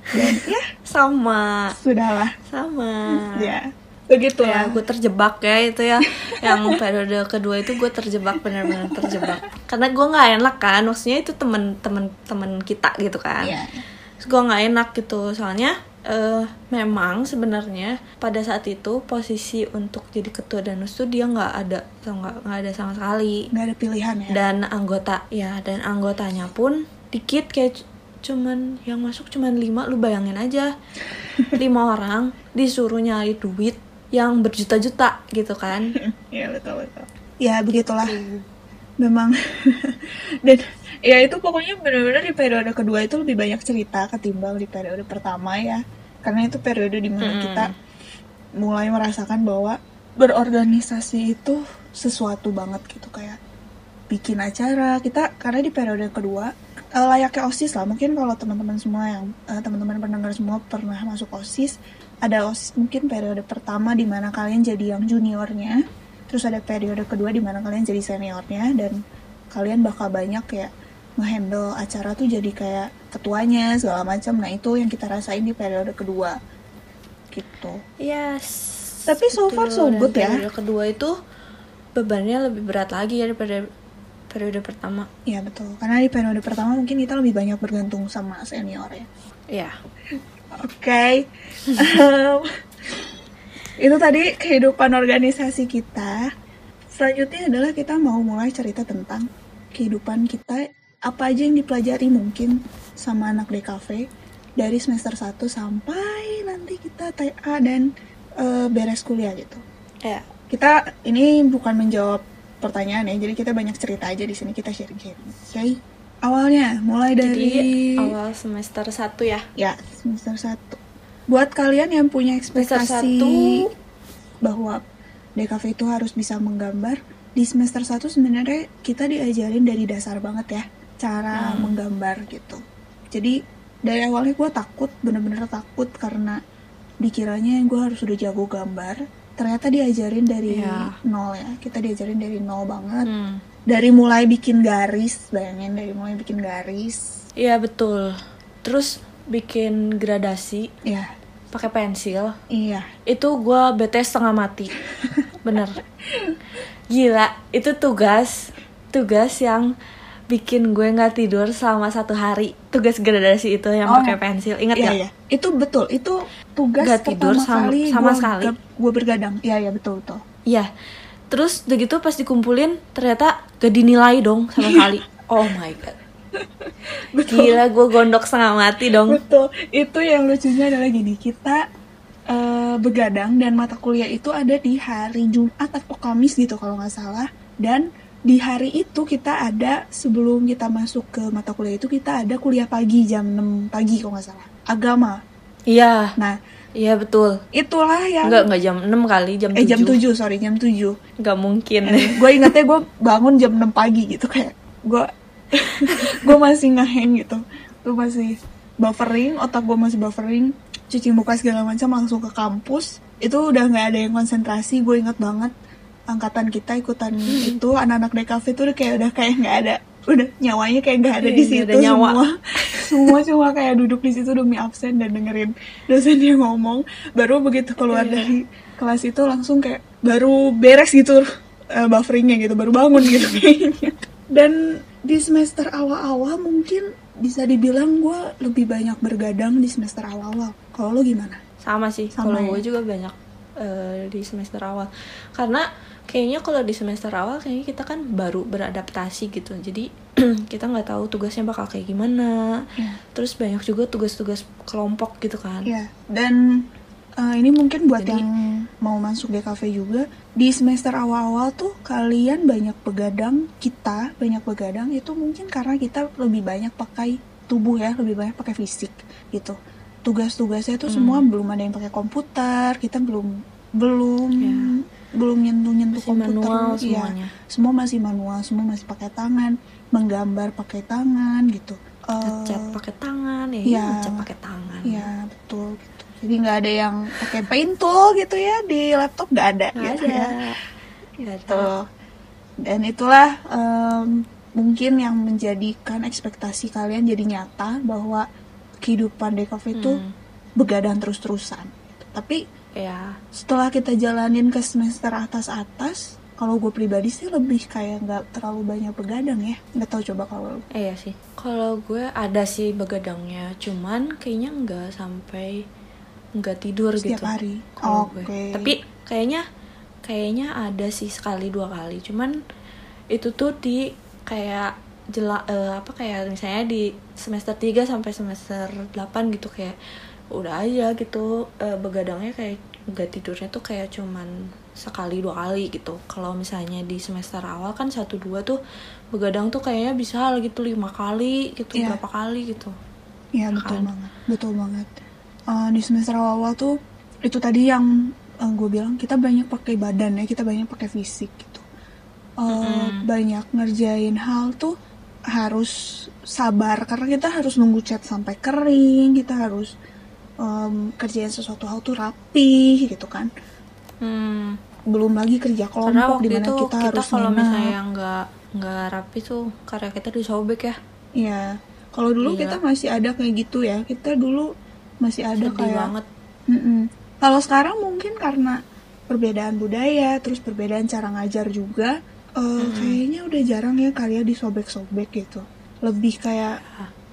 Dan ya Sama, sudahlah sama. ya begitu ya lah. gue terjebak ya itu ya. Yang periode kedua itu gue terjebak benar-benar terjebak. Karena gue nggak enak kan maksudnya itu temen temen kita gitu kan. Iya. Terus gue nggak enak gitu. Soalnya eh memang sebenarnya pada saat itu posisi untuk jadi ketua danus tuh dia nggak ada nggak nggak ada sama sekali. Nggak ada pilihan ya? Dan anggota ya dan anggotanya pun dikit kayak cuman yang masuk cuman lima lu bayangin aja. Lima orang disuruh nyari duit yang berjuta-juta gitu kan. Ya betul betul. Ya begitulah. Memang. Dan ya itu pokoknya benar-benar di periode kedua itu lebih banyak cerita ketimbang di periode pertama ya. Karena itu periode di mana Mm-mm. kita mulai merasakan bahwa berorganisasi itu sesuatu banget gitu kayak bikin acara. Kita karena di periode kedua eh, layaknya osis lah. Mungkin kalau teman-teman semua yang eh, teman-teman pendengar semua pernah masuk osis ada osis mungkin periode pertama di mana kalian jadi yang juniornya terus ada periode kedua di mana kalian jadi seniornya dan kalian bakal banyak kayak ngehandle acara tuh jadi kayak ketuanya segala macam. Nah itu yang kita rasain di periode kedua. Gitu. Yes Tapi so far so good ya. periode kedua itu bebannya lebih berat lagi ya daripada periode pertama. Iya betul. Karena di periode pertama mungkin kita lebih banyak bergantung sama senior ya. Ya Oke. Em, itu tadi kehidupan organisasi kita. Selanjutnya adalah kita mau mulai cerita tentang kehidupan kita apa aja yang dipelajari mungkin sama anak DKV dari semester 1 sampai nanti kita TA dan eh, beres kuliah gitu. ya Kita ini bukan menjawab pertanyaan ya, jadi kita banyak cerita aja di sini kita sharing-sharing. Oke. Awalnya mulai dari jadi awal semester 1 ya Ya, semester 1. Buat kalian yang punya ekspektasi 1 bahwa DKV itu harus bisa menggambar, di semester 1 sebenarnya kita diajarin dari dasar banget ya, cara Hmm. menggambar gitu. Jadi dari awalnya gue takut, bener-bener takut karena dikiranya gue harus udah jago gambar. Ternyata diajarin dari Iya. nol ya, kita diajarin dari nol banget. Hmm. Dari mulai bikin garis, bayangin dari mulai bikin garis. Iya betul. Terus bikin gradasi Ya, pakai pensil. iya. Itu gua bete setengah mati. Bener. Gila, itu tugas tugas yang bikin gue nggak tidur selama satu hari tugas gradasi itu yang Oh, pakai iya. pensil ingat Iya, gak? iya. Itu betul. Itu tugas Nggak tidur sama- kali sama gua- sekali. Gue bergadang. Iya, iya betul betul. Iya. Terus udah gitu pas dikumpulin ternyata gak dinilai dong sama sekali. Oh my god. Betul. Gila gue gondok setengah mati dong. Betul. Itu yang lucunya adalah gini, kita eh, begadang dan mata kuliah itu ada di hari Jumat atau Kamis gitu kalau nggak salah. Dan di hari itu kita ada sebelum kita masuk ke mata kuliah itu kita ada kuliah pagi jam 6 pagi kalau nggak salah. Agama. Iya, Nah, iya betul. itulah yang Enggak, enggak jam 6 kali, jam 7. eh jam 7, sorry, jam 7. Enggak mungkin. gue ingetnya gue bangun jam 6 pagi gitu kayak gue gue masih ngeheng gitu gue masih buffering otak gue masih buffering cuci muka segala macam langsung ke kampus itu udah nggak ada yang konsentrasi gue inget banget angkatan kita ikutan itu anak-anak DKV tuh udah kayak udah kayak nggak ada udah nyawanya kayak nggak ada Iya, di situ ada nyawa. semua semua cuma kayak duduk di situ demi absen dan dengerin dosen yang ngomong baru begitu keluar Iya. dari kelas itu langsung kayak baru beres gitu eh, bufferingnya gitu baru bangun gitu kayaknya dan di semester awal-awal mungkin bisa dibilang gue lebih banyak bergadang di semester awal-awal kalau lo gimana Sama sih, Sama kalau ya? gue juga banyak eh, di semester awal. Karena kayaknya kalau di semester awal kayaknya kita kan baru beradaptasi gitu. Jadi kita nggak tahu tugasnya bakal kayak gimana. ya Terus banyak juga tugas-tugas kelompok gitu kan. Ya, dan eh, ini mungkin buat Jadi- yang mau masuk DKV juga di semester awal-awal tuh kalian banyak begadang, kita banyak begadang itu mungkin karena kita lebih banyak pakai tubuh ya, lebih banyak pakai fisik gitu. Tugas-tugasnya tuh Hmm. semua belum ada yang pakai komputer, kita belum belum Ya. belum nyentuh-nyentuh Masih komputer. manual Iya, semuanya. semua masih manual, semua masih pakai tangan, menggambar pakai tangan gitu. Eh, Ngecat pakai tangan ya, Iya. ngecat pakai tangan. Iya betul gitu. Jadi nggak ada yang pakai paint tool gitu ya di laptop nggak ada Nggak gitu ada. ya. Tuh. Dan itulah em, mungkin yang menjadikan ekspektasi kalian jadi nyata bahwa kehidupan DKV itu Hmm. begadang terus-terusan. Tapi Ya, setelah kita jalanin ke semester atas-atas, kalau gue pribadi sih lebih kayak nggak terlalu banyak begadang ya. Nggak tahu coba kalau eh, iya sih. Kalau gue ada sih begadangnya, cuman kayaknya nggak sampai nggak tidur setiap gitu. hari. Oke. gue. Tapi kayaknya kayaknya ada sih sekali dua kali. Cuman itu tuh di kayak jela eh, apa kayak misalnya di semester 3 sampai semester 8 gitu kayak udah aja gitu eh, begadangnya kayak nggak tidurnya tuh kayak cuman sekali dua kali gitu kalau misalnya di semester awal kan satu dua tuh begadang tuh kayaknya bisa gitu lima kali gitu Iya. berapa kali gitu Iya betul kan? banget, betul banget. Eh, di semester awal-awal tuh itu tadi yang gue bilang kita banyak pakai badan ya, kita banyak pakai fisik gitu. Eh, Mm-mm. Banyak ngerjain hal tuh harus sabar karena kita harus nunggu cat sampai kering, kita harus em, kerjain sesuatu hal tuh rapi gitu kan. hmm. Belum lagi kerja kelompok di mana itu kita, kita, harus kalau misalnya nggak nggak rapi tuh karya kita disobek ya Iya. Kalau dulu Gila. kita masih ada kayak gitu ya. Kita dulu masih ada sedih kayak banget. Kalau sekarang mungkin karena perbedaan budaya, terus perbedaan cara ngajar juga, eh, kayaknya udah jarang ya kalian disobek-sobek gitu. Lebih kayak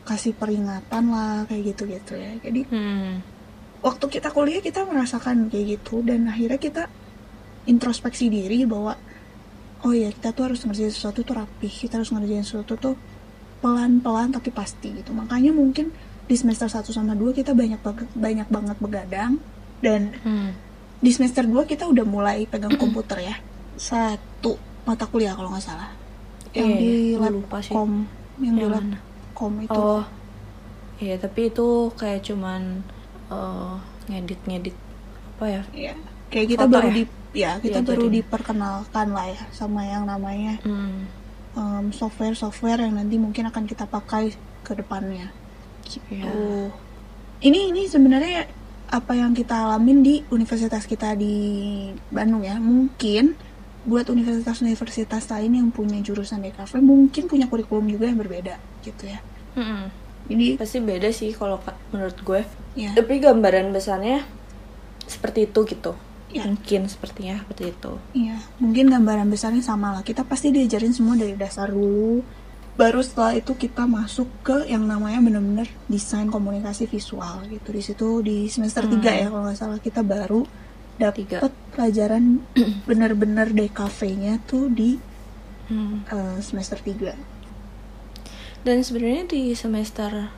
kasih peringatan lah kayak gitu-gitu ya. Jadi hmm. waktu kita kuliah kita merasakan kayak gitu dan akhirnya kita introspeksi diri bahwa oh ya kita tuh harus ngerjain sesuatu tuh rapih, kita harus ngerjain sesuatu tuh pelan-pelan tapi pasti gitu. Makanya mungkin di semester 1 sama 2 kita banyak banyak banget begadang dan Hmm. di semester 2 kita udah mulai pegang komputer ya. Satu mata kuliah kalau nggak salah. Yang Iya, di lupa sih. kom, yang di Yang lab mana? kom itu. Oh, iya tapi itu kayak cuman eh, ngedit-ngedit apa ya? Ya, kayak kita Foto baru ya? di ya kita Iya, baru jadinya. diperkenalkan lah ya sama yang namanya Hmm. em, software-software yang nanti mungkin akan kita pakai ke depannya. Gitu. Iya. Ini ini sebenarnya apa yang kita alamin di universitas kita di Bandung ya. Mungkin buat universitas-universitas lain yang punya jurusan DKV mungkin punya kurikulum juga yang berbeda gitu ya. Mm-mm. Jadi Pasti beda sih kalau ka- menurut gue. ya, Tapi gambaran besarnya seperti itu gitu. ya, Mungkin sepertinya seperti itu. ya, mungkin gambaran besarnya sama lah. Kita pasti diajarin semua dari dasar dulu baru setelah itu kita masuk ke yang namanya bener-bener desain komunikasi visual gitu di situ di semester Hmm. 3 ya kalau nggak salah kita baru Tiga. dapet pelajaran bener-bener DKV-nya tuh di Hmm. eh, semester 3 Dan sebenarnya di semester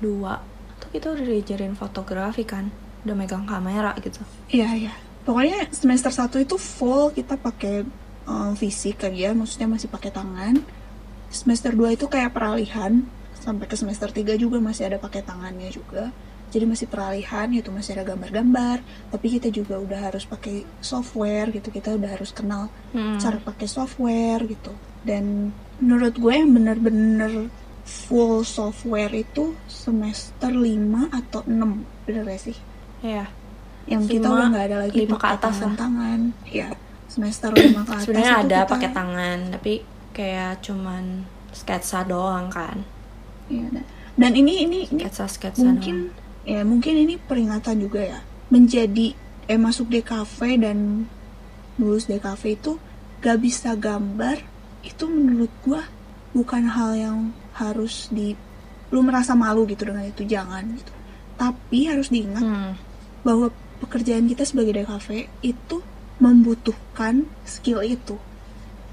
2 tuh kita udah diajarin fotografi kan, udah megang kamera gitu. Iya iya. Pokoknya semester 1 itu full kita pakai eh, fisik aja, maksudnya masih pakai tangan. Semester 2 itu kayak peralihan sampai ke semester 3 juga masih ada pakai tangannya juga. Jadi masih peralihan gitu, masih ada gambar-gambar, tapi kita juga udah harus pakai software gitu. Kita udah harus kenal Hmm. cara pakai software gitu. Dan menurut gue yang bener-bener full software itu semester 5 atau 6, bener gak sih? Iya. yang kita udah nggak ada lagi lima ke pakai atas tangan tangan ya semester lima ke atas Sebenarnya ada kita- pakai tangan, tapi kayak cuman sketsa doang kan. Iya, dan- ini ini ini Sketsa-sketsa mungkin ya mungkin ini peringatan juga ya menjadi eh masuk DKV dan lulus DKV itu gak bisa gambar itu menurut gua bukan hal yang harus di lu merasa malu gitu dengan itu jangan gitu tapi harus diingat. Hmm. bahwa pekerjaan kita sebagai DKV itu membutuhkan skill itu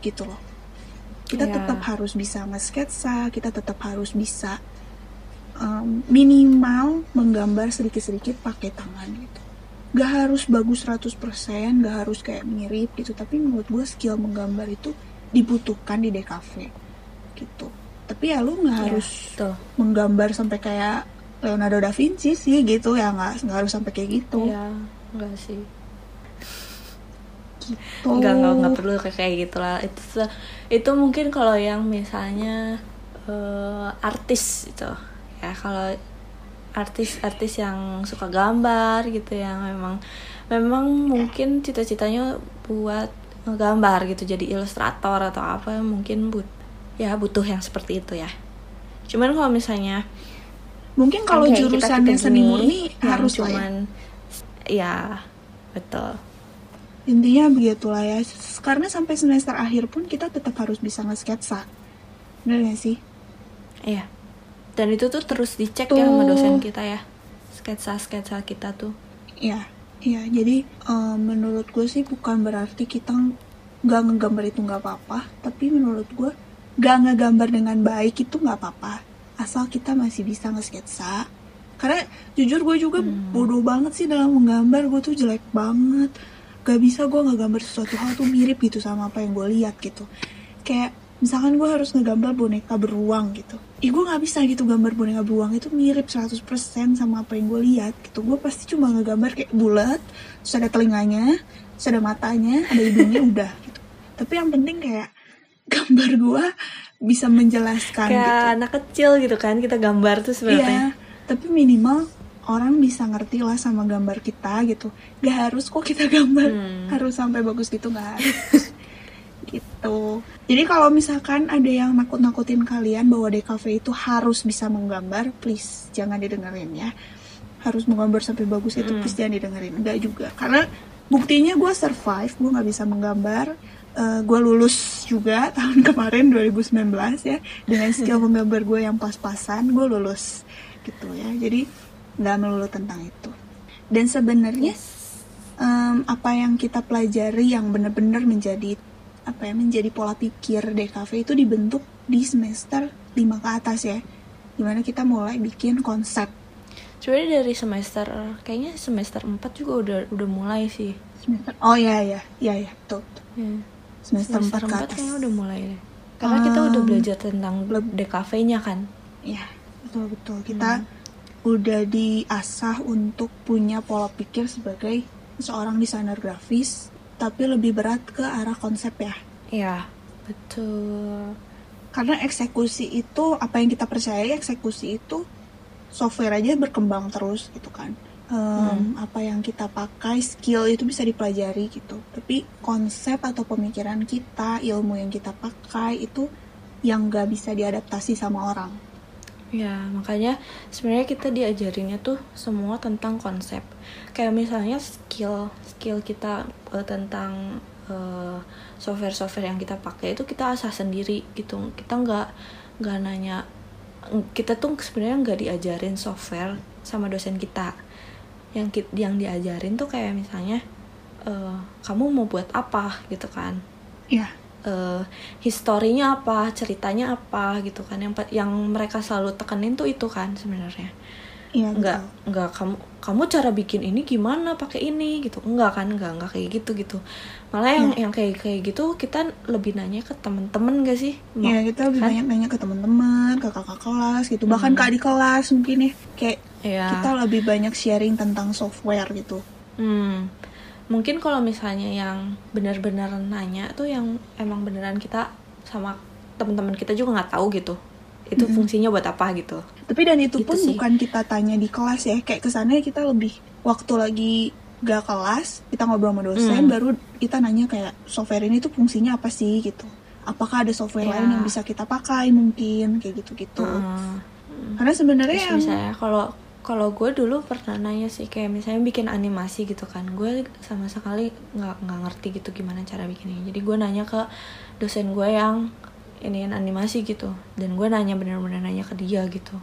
gitu loh kita Iya. tetap harus bisa nge-sketsa kita tetap harus bisa um, minimal menggambar sedikit-sedikit pakai tangan gitu gak harus bagus 100% gak harus kayak mirip gitu tapi menurut gue skill menggambar itu dibutuhkan di DKV gitu tapi ya lu nggak Iya, harus Tuh. menggambar sampai kayak Leonardo da Vinci sih gitu ya nggak nggak harus sampai kayak gitu Iya, enggak sih. gitu Enggak, enggak, enggak perlu kayak kayak gitu lah. Itu itu mungkin kalau yang misalnya eh, artis itu. Ya, kalau artis-artis yang suka gambar gitu yang memang memang mungkin cita-citanya buat ngegambar gitu jadi ilustrator atau apa mungkin but ya butuh yang seperti itu ya. Cuman kalau misalnya mungkin kalau jurusannya kita-kita seni murni yang harus ya. cuman ya betul. Intinya begitulah ya. Karena sampai semester akhir pun kita tetap harus bisa nge-sketsa. Bener gak sih? Iya dan itu tuh terus dicek ya sama Tuh. dosen kita ya sketsa sketsa kita tuh Iya, iya. Jadi eh, menurut gue sih bukan berarti kita nggak ngegambar itu nggak apa-apa, tapi menurut gue nggak ngegambar dengan baik itu nggak apa-apa, asal kita masih bisa nge-sketsa. Karena jujur gue juga Hmm. bodoh banget sih dalam menggambar, gue tuh jelek banget. Gak bisa gue ngegambar sesuatu hal tuh mirip gitu sama apa yang gue lihat gitu. Kayak misalkan gue harus ngegambar boneka beruang gitu ih gue nggak bisa gitu gambar boneka beruang itu mirip 100% sama apa yang gue lihat gitu. Gue pasti cuma ngegambar kayak bulat terus ada telinganya terus ada matanya ada hidungnya udah gitu. Tapi yang penting kayak gambar gue bisa menjelaskan kayak gitu. anak kecil gitu kan kita gambar tuh iya sebenarnya tapi minimal orang bisa ngerti lah sama gambar kita gitu. Gak harus kok kita gambar Hmm. harus sampai bagus gitu gak harus gitu. Jadi kalau misalkan ada yang nakut-nakutin kalian bahwa DKV itu harus bisa menggambar please jangan didengerin ya. Harus menggambar sampai bagus itu Hmm. please jangan didengerin. Enggak juga. Karena buktinya gue survive gue nggak bisa menggambar. Gue lulus juga tahun kemarin 2019 ya. Dengan skill menggambar gue yang pas-pasan gue lulus. Gitu ya. Jadi nggak melulu tentang itu. Dan sebenarnya em, apa yang kita pelajari yang benar-benar menjadi apa ya menjadi pola pikir DKV itu dibentuk di semester 5 ke atas ya. Di mana kita mulai bikin konsep. Sebenarnya dari semester kayaknya semester 4 juga udah udah mulai sih. Semester oh ya ya ya ya betul, betul. Ya. semester, 4 ke empat atas. kayaknya udah mulai deh. Karena kita udah Um, belajar tentang DKV-nya kan? ya betul betul. Kita udah diasah untuk punya pola pikir sebagai seorang desainer grafis tapi lebih berat ke arah konsep ya? Iya betul. Karena eksekusi itu apa yang kita percaya eksekusi itu software aja berkembang terus gitu kan. Em, apa yang kita pakai skill itu bisa dipelajari gitu. Tapi konsep atau pemikiran kita ilmu yang kita pakai itu yang gak bisa diadaptasi sama orang Ya, makanya sebenarnya kita diajarinnya tuh semua tentang konsep. Kayak misalnya skill skill kita eh, tentang eh, software-software yang kita pakai itu kita asah sendiri gitu. Kita nggak nggak nanya kita tuh sebenarnya nggak diajarin software sama dosen kita yang yang diajarin tuh kayak misalnya eh, kamu mau buat apa gitu kan Iya. Eh historinya apa ceritanya apa gitu kan yang yang mereka selalu tekenin tuh itu kan sebenarnya Iya, nggak betul. nggak kamu kamu cara bikin ini gimana pakai ini gitu enggak kan enggak enggak kayak gitu gitu malah yang Iya. yang kayak kayak gitu kita lebih nanya ke temen-temen gak sih Iya, kita lebih Kan? banyak nanya ke teman-teman, ke kakak kelas gitu. Bahkan Hmm. ke adik kelas mungkin ya. Kayak Iya. kita lebih banyak sharing tentang software gitu. Hmm, mungkin kalau misalnya yang benar-benar nanya tuh yang emang beneran kita sama teman-teman kita juga nggak tahu gitu itu Mm-mm. fungsinya buat apa gitu Tapi dan itu Gitu pun sih. bukan kita tanya di kelas ya. Kayak kesannya kita lebih waktu lagi gak kelas, kita ngobrol sama dosen, Hmm. baru kita nanya kayak software ini tuh fungsinya apa sih gitu. Apakah ada software Iya. lain yang bisa kita pakai mungkin kayak gitu-gitu. Hmm. Karena sebenarnya yang misalnya kalau kalau gue dulu pernah nanya sih kayak misalnya bikin animasi gitu kan gue sama sekali nggak nggak ngerti gitu gimana cara bikinnya. Jadi gue nanya ke dosen gue yang iniin animasi gitu dan gue nanya bener-bener nanya ke dia gitu.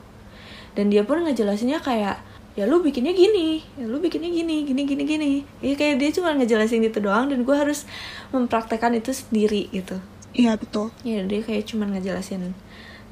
Dan dia pun ngejelasinnya kayak ya lu bikinnya gini ya lu bikinnya gini gini gini gini. Ya kayak dia cuma ngejelasin itu doang dan gue harus mempraktekkan itu sendiri gitu. Iya betul. ya dia kayak cuman ngejelasin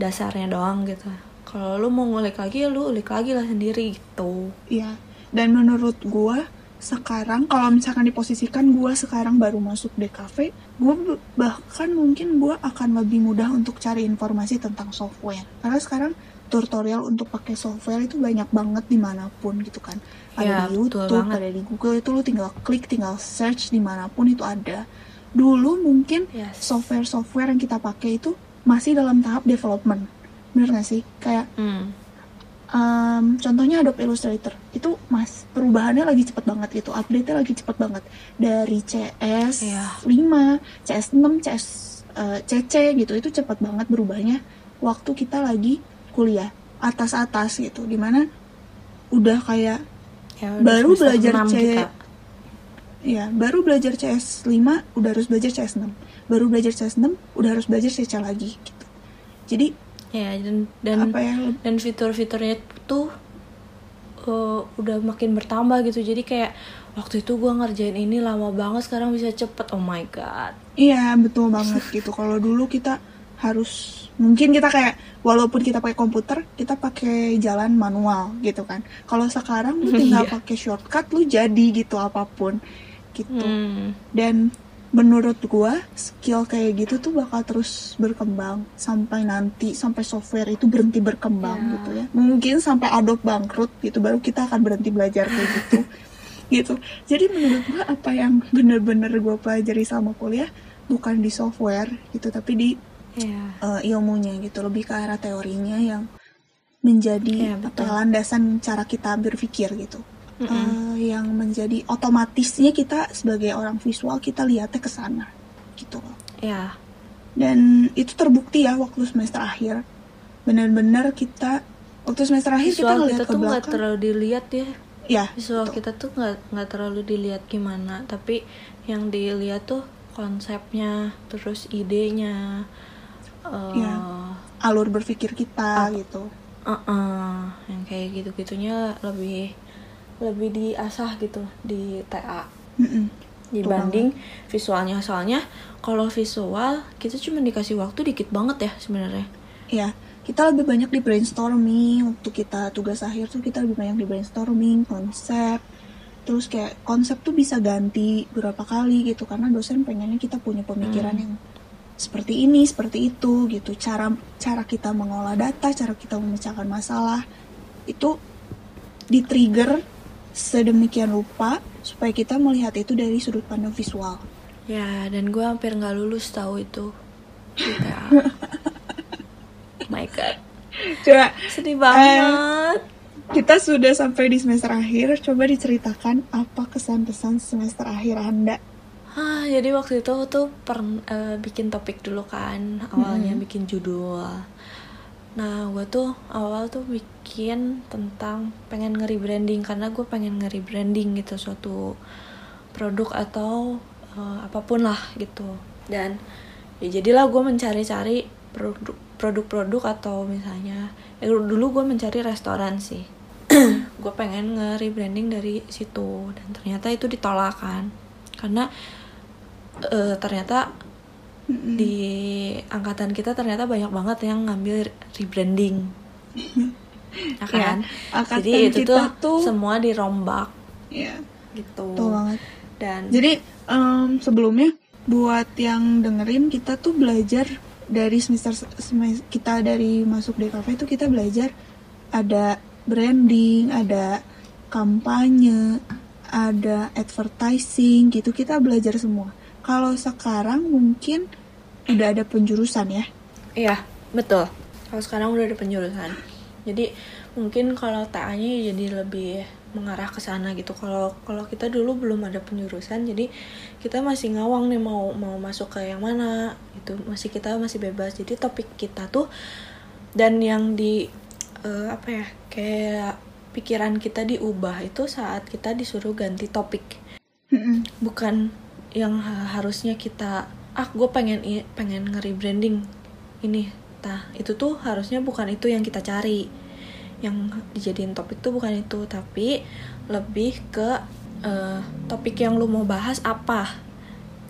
dasarnya doang gitu kalau lu mau ngulik lagi ya lu ulik lagi lah sendiri gitu Iya. Dan menurut gua sekarang kalau misalkan diposisikan gua sekarang baru masuk DKV, gua b- bahkan mungkin gua akan lebih mudah untuk cari informasi tentang software. Karena sekarang tutorial untuk pakai software itu banyak banget di mana pun gitu kan. Ada Ya, di YouTube, ada di Google itu lu tinggal klik, tinggal search di mana pun itu ada. Dulu mungkin Yes. software-software yang kita pakai itu masih dalam tahap development. Bener gak sih? Kayak hmm. Um, contohnya Adobe Illustrator itu mas perubahannya lagi cepet banget gitu update-nya lagi cepet banget dari CS Iya. 5 CS 6 CS CC gitu itu cepet banget berubahnya waktu kita lagi kuliah atas-atas gitu di mana udah kayak Ya, udah Baru semester belajar C- kita. ya baru belajar CS 5 udah harus belajar CS 6 baru belajar CS 6 udah harus belajar CC lagi gitu jadi ya dan dan apa ya dan fitur-fiturnya tuh eh, udah makin bertambah gitu jadi kayak waktu itu gua ngerjain ini lama banget sekarang bisa cepet oh my god Iya betul banget gitu. Kalau dulu kita harus mungkin kita kayak walaupun kita pakai komputer kita pakai jalan manual gitu kan. Kalau sekarang lu tinggal Iya. pakai shortcut lu jadi gitu apa pun gitu. Hmm. Dan menurut gua skill kayak gitu tuh bakal terus berkembang sampai nanti sampai software itu berhenti berkembang Ya. gitu ya. Mungkin sampai Adobe bangkrut gitu baru kita akan berhenti belajar kayak gitu. gitu. Jadi menurut gua apa yang bener-bener gua pelajari selama kuliah bukan di software gitu tapi di ya eh, ilmunya gitu lebih ke arah teorinya yang menjadi Iya, apa betul. ya, landasan cara kita berpikir gitu. Mm-mm. Eh, yang menjadi otomatisnya kita sebagai orang visual kita lihatnya ke sana gitu loh. ya Dan itu terbukti ya waktu semester akhir. Benar-benar kita waktu semester akhir kita visual ngeliat kita ke tuh nggak belakang. terlalu dilihat ya ya, visual betul. kita tuh nggak nggak terlalu dilihat gimana tapi yang dilihat tuh konsepnya terus idenya eh Iya. alur berpikir kita Apa? gitu. uh-uh, yang kayak gitu gitunya lebih lebih diasah gitu di TA Mm-mm. dibanding visualnya soalnya kalau visual kita cuma dikasih waktu dikit banget ya sebenarnya Ya, kita lebih banyak di brainstorming waktu kita tugas akhir tuh kita lebih banyak di brainstorming konsep. Terus kayak konsep tuh bisa ganti berapa kali gitu karena dosen pengennya kita punya pemikiran Hmm. yang seperti ini, seperti itu gitu. Cara cara kita mengolah data, cara kita memecahkan masalah itu di-trigger sedemikian rupa supaya kita melihat itu dari sudut pandang visual. ya dan gue hampir nggak lulus tahu itu TA my god Coba sedih banget Kita sudah sampai di semester akhir. Coba diceritakan apa kesan-pesan semester akhir Anda. Ah, jadi waktu itu tuh per, eh, bikin topik dulu kan, awalnya Mm-mm. bikin judul. Nah, gue tuh awal tuh bikin tentang pengen nge-rebranding karena gue pengen nge-rebranding gitu suatu produk atau eh, apa pun lah gitu. Dan ya jadilah gue mencari-cari produk produk-produk atau misalnya ya dulu gue mencari restoran sih gue pengen nge-rebranding dari situ dan ternyata itu ditolak kan karena eh, ternyata Mm-mm. di angkatan kita ternyata banyak banget yang ngambil rebranding. Ya kan? Angkatan jadi itu kita tuh, tuh- semua dirombak. Ya gitu. betul banget. Dan Jadi em, sebelumnya buat yang dengerin kita tuh belajar dari semester sem- kita dari masuk DKV itu kita belajar ada branding, ada kampanye, ada advertising gitu. Kita belajar semua. Kalau sekarang mungkin udah ada penjurusan ya. Iya, betul. Kalau sekarang udah ada penjurusan. Jadi mungkin kalau TA-nya jadi lebih mengarah ke sana gitu. Kalau kalau kita dulu belum ada penjurusan, jadi kita masih ngawang nih mau mau masuk ke yang mana gitu. Masih kita masih bebas. Jadi topik kita tuh dan yang di eh, apa ya? Kayak pikiran kita diubah itu saat kita disuruh ganti topik bukan yang ha- harusnya kita ah gue pengen pengen nge-rebranding ini. Tah itu tuh harusnya bukan itu yang kita cari. Yang dijadiin topik tuh bukan itu tapi lebih ke eh, topik yang lu mau bahas apa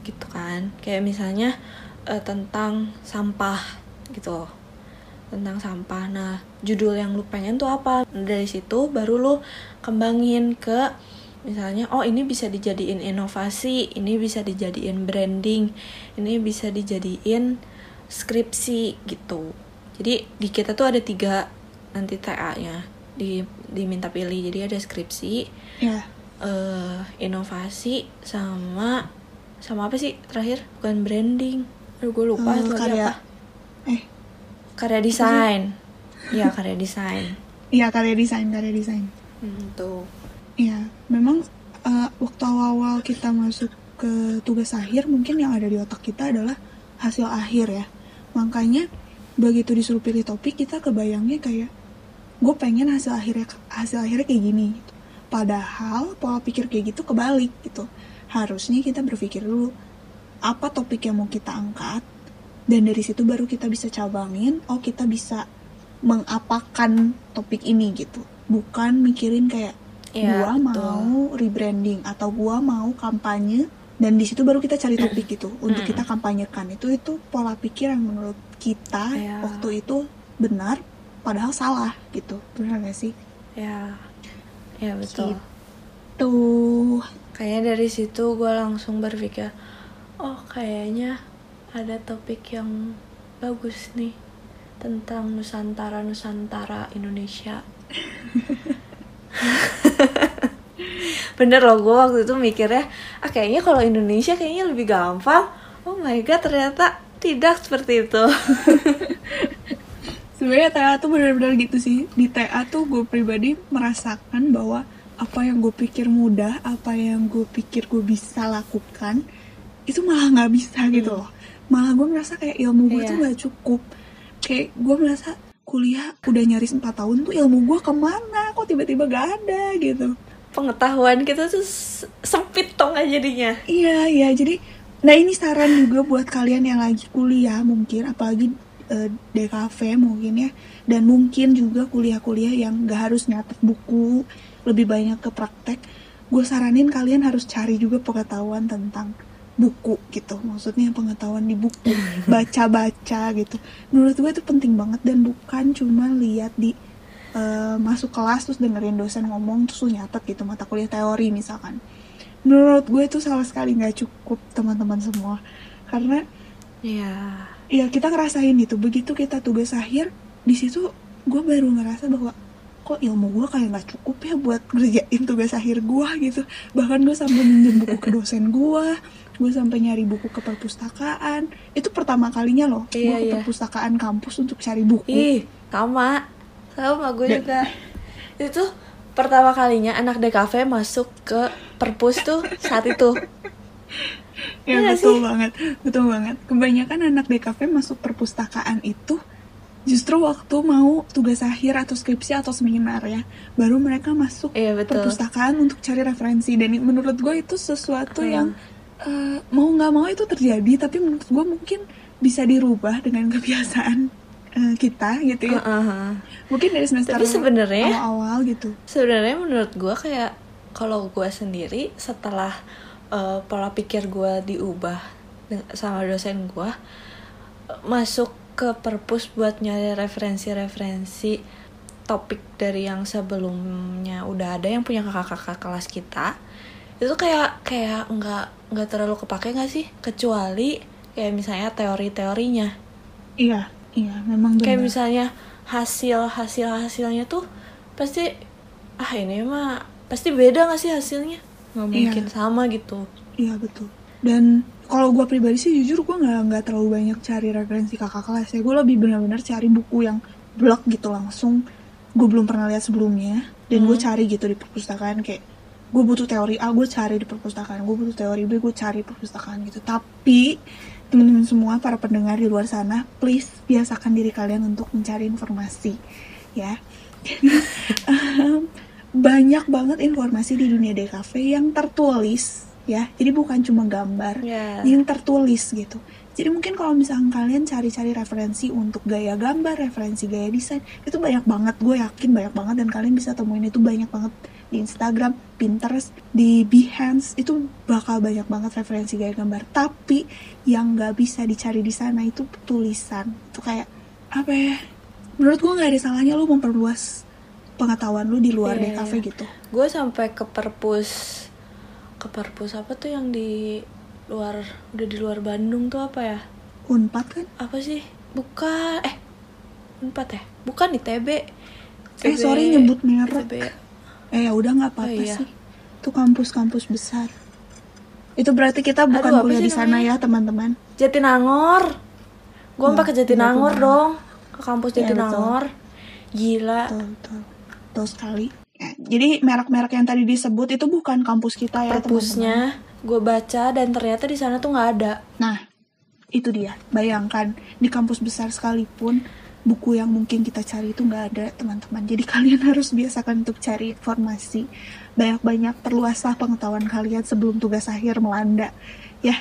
gitu kan. Kayak misalnya eh, tentang sampah gitu. Tentang sampah. Nah judul yang lu pengen tuh apa? Dari situ baru lu kembangin ke misalnya oh ini bisa dijadiin inovasi ini bisa dijadiin branding ini bisa dijadiin skripsi gitu. Jadi di kita tuh ada tiga nanti TA nya di diminta pilih. Jadi ada skripsi Ya. eh inovasi sama sama apa sih terakhir? Bukan branding. Aduh gue lupa lagi karya. apa eh. Karya desain. Ya karya desain. Iya karya desain, karya desain. hmm, tuh Iya, memang eh, waktu awal-awal kita masuk ke tugas akhir mungkin yang ada di otak kita adalah hasil akhir ya. Makanya begitu disuruh pilih topik kita kebayangnya kayak gue pengen hasil akhirnya hasil akhirnya kayak gini. gitu. Padahal pola pikir kayak gitu kebalik gitu. Harusnya kita berpikir dulu apa topik yang mau kita angkat dan dari situ baru kita bisa cabangin. Oh kita bisa mengapakan topik ini gitu. Bukan mikirin kayak Iya, gua betul. mau rebranding atau gua mau kampanye dan di situ baru kita cari topik gitu untuk kita kampanyekan. Itu itu pola pikir yang menurut kita Iya. waktu itu benar padahal salah gitu. Benar gak sih? Ya ya betul. Tuh kayaknya dari situ gue langsung berpikir oh kayaknya ada topik yang bagus nih tentang Nusantara Nusantara Indonesia bener loh gue waktu itu mikirnya ah kayaknya kalau Indonesia kayaknya lebih gampang. Oh my god ternyata tidak seperti itu. Sebenarnya TA tuh benar-benar gitu sih. Di TA tuh gue pribadi merasakan bahwa apa yang gue pikir mudah apa yang gue pikir gue bisa lakukan itu malah nggak bisa gitu loh. Malah gue merasa kayak ilmu gue Iya. tuh nggak cukup. Kayak gue merasa kuliah udah nyaris 4 tahun tuh ilmu gue ke mana kok tiba-tiba gak ada gitu pengetahuan kita tuh sempit tong aja jadinya Iya, iya. Jadi, nah ini saran juga buat kalian yang lagi kuliah mungkin, apalagi eh, DKV mungkin ya, dan mungkin juga kuliah-kuliah yang gak harus nyatet buku, lebih banyak ke praktek. Gue saranin kalian harus cari juga pengetahuan tentang buku gitu, maksudnya pengetahuan di buku, baca-baca gitu. Menurut gue itu penting banget dan bukan cuma lihat di eh, masuk kelas terus dengerin dosen ngomong terus lu nyatet gitu mata kuliah teori misalkan. Menurut gue itu sama sekali nggak cukup teman-teman semua. Karena ya ya kita ngerasain gitu. Begitu kita tugas akhir di situ gue baru ngerasa bahwa kok ilmu gue kayak nggak cukup ya buat ngerjain tugas akhir gue gitu bahkan gue sampai minjem buku ke dosen gue gue sampai nyari buku ke perpustakaan itu pertama kalinya loh gue Iya, ke iya. perpustakaan kampus untuk cari buku Ih, sama. Sama gue Dan- juga. Itu pertama kalinya anak DKV masuk ke perpus tuh saat itu. Ya nggak betul sih? banget, betul banget. Kebanyakan anak DKV masuk perpustakaan itu justru waktu mau tugas akhir atau skripsi atau seminar ya, baru mereka masuk Iya, betul. perpustakaan untuk cari referensi. Dan menurut gue itu sesuatu Hmm. yang eh, mau nggak mau itu terjadi, tapi menurut gue mungkin bisa dirubah dengan kebiasaan eh, kita gitu ya. Heeh. Mungkin dari semester Tapi sebenarnya- awal-awal gitu. sebenarnya menurut gue kayak kalau gue sendiri setelah eh, pola pikir gue diubah sama dosen gue masuk ke perpus buat nyari referensi-referensi topik dari yang sebelumnya udah ada yang punya kakak-kakak kelas kita itu kayak kayak nggak nggak terlalu kepake nggak sih kecuali kayak misalnya teori-teorinya Iya, iya, memang benar. kayak misalnya hasil hasil hasilnya tuh pasti ah ini mah pasti beda gak sih hasilnya nggak Iya. mungkin sama gitu Iya betul. Dan kalau gue pribadi sih jujur gue nggak nggak terlalu banyak cari referensi kakak kelas ya. Gue lebih benar-benar cari buku yang blog gitu langsung. Gue belum pernah lihat sebelumnya. Dan gue Hmm. cari gitu di perpustakaan kayak gue butuh teori A gue cari di perpustakaan. Gue butuh teori B gue cari perpustakaan gitu. Tapi teman-teman semua para pendengar di luar sana, please biasakan diri kalian untuk mencari informasi ya. Em, banyak banget informasi di dunia DKV yang tertulis ya. Jadi bukan cuma gambar ya. yang tertulis gitu. Jadi mungkin kalau misalkan kalian cari-cari referensi untuk gaya gambar referensi gaya desain itu banyak banget gue yakin banyak banget dan kalian bisa temuin itu banyak banget di Instagram, Pinterest, di Behance itu bakal banyak banget referensi gaya gambar. Tapi yang nggak bisa dicari di sana itu tulisan. Itu kayak apa ya menurut gue nggak ada salahnya lu memperluas pengetahuan lu di luar Iya, DKV iya. gitu. Gue sampai ke perpus ke perpus apa tuh yang di luar udah di luar Bandung tuh apa ya Unpad kan apa sih bukan eh empat ya bukan di TB Eh, sorry, nyebut merek. TB. Eh ya udah nggak apa-apa Oh, iya. sih. Itu kampus-kampus besar. Itu berarti kita bukan Aduh, kuliah di sana ya teman-teman. Jatinangor gue Nah, sampai ke Jatinangor dong ke kampus Iya, Jatinangor gila Betul, betul. Betul sekali. Jadi merek-merek yang tadi disebut itu bukan kampus kita ya perpusnya gue baca dan ternyata di sana tuh nggak ada Nah, itu dia. Bayangkan di kampus besar sekalipun buku yang mungkin kita cari itu nggak ada teman-teman. Jadi kalian harus biasakan untuk cari informasi. Banyak-banyak perluaslah pengetahuan kalian sebelum tugas akhir melanda. Ya,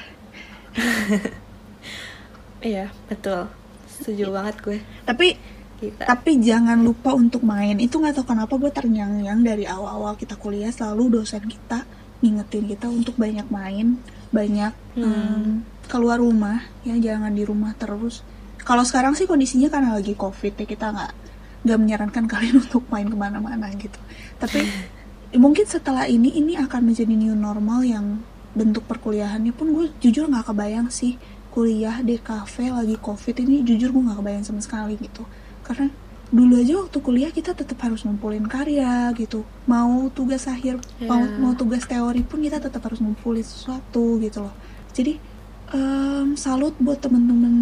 iya betul setuju banget gue tapi kita Tapi jangan lupa untuk main. Itu nggak tahu kenapa gue terngiang-ngiang dari awal-awal kita kuliah selalu dosen kita ngingetin kita untuk banyak main, banyak Hmm. em, keluar rumah, ya jangan di rumah terus. Kalau sekarang sih kondisinya karena lagi covid ya kita nggak nggak menyarankan kalian untuk main ke mana-mana gitu. Tapi mungkin setelah ini ini akan menjadi new normal yang bentuk perkuliahannya pun gue jujur nggak kebayang sih kuliah di kafe lagi covid ini jujur gue nggak kebayang sama sekali gitu karena dulu aja waktu kuliah kita tetap harus ngumpulin karya gitu. Mau tugas akhir mau Ya. mau tugas teori pun kita tetap harus ngumpulin sesuatu gitu loh. Jadi em, salut buat temen-temen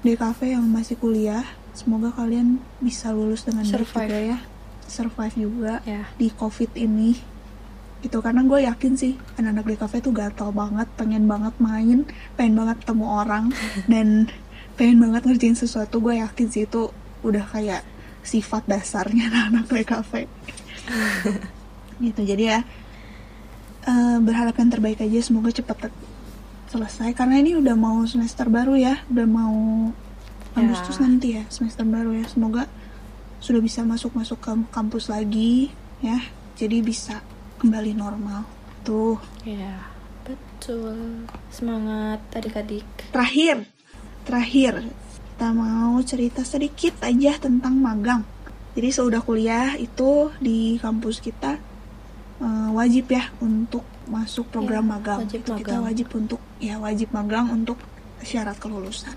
DKV yang masih kuliah. Semoga kalian bisa lulus dengan baik Survive. juga ya. Survive juga ya di covid ini. Gitu karena gue yakin sih anak-anak DKV tuh gatal banget pengen banget main pengen banget ketemu orang dan pengen banget ngerjain sesuatu. Gue yakin sih itu udah kayak sifat dasarnya anak-anak DKV gitu jadi ya eh, berharap yang terbaik aja semoga cepet selesai. Karena ini udah mau semester baru ya udah mau. Agustus nanti ya semester baru ya. Semoga sudah bisa masuk-masuk ke kampus lagi ya jadi bisa kembali normal. Tuh. Ya betul. Semangat adik-adik. Terakhir terakhir kita mau cerita sedikit aja tentang magang. Jadi seudah kuliah itu di kampus kita eh, wajib ya untuk masuk program Ya, magang. wajib Itu kita magang. wajib untuk ya wajib magang untuk syarat kelulusan.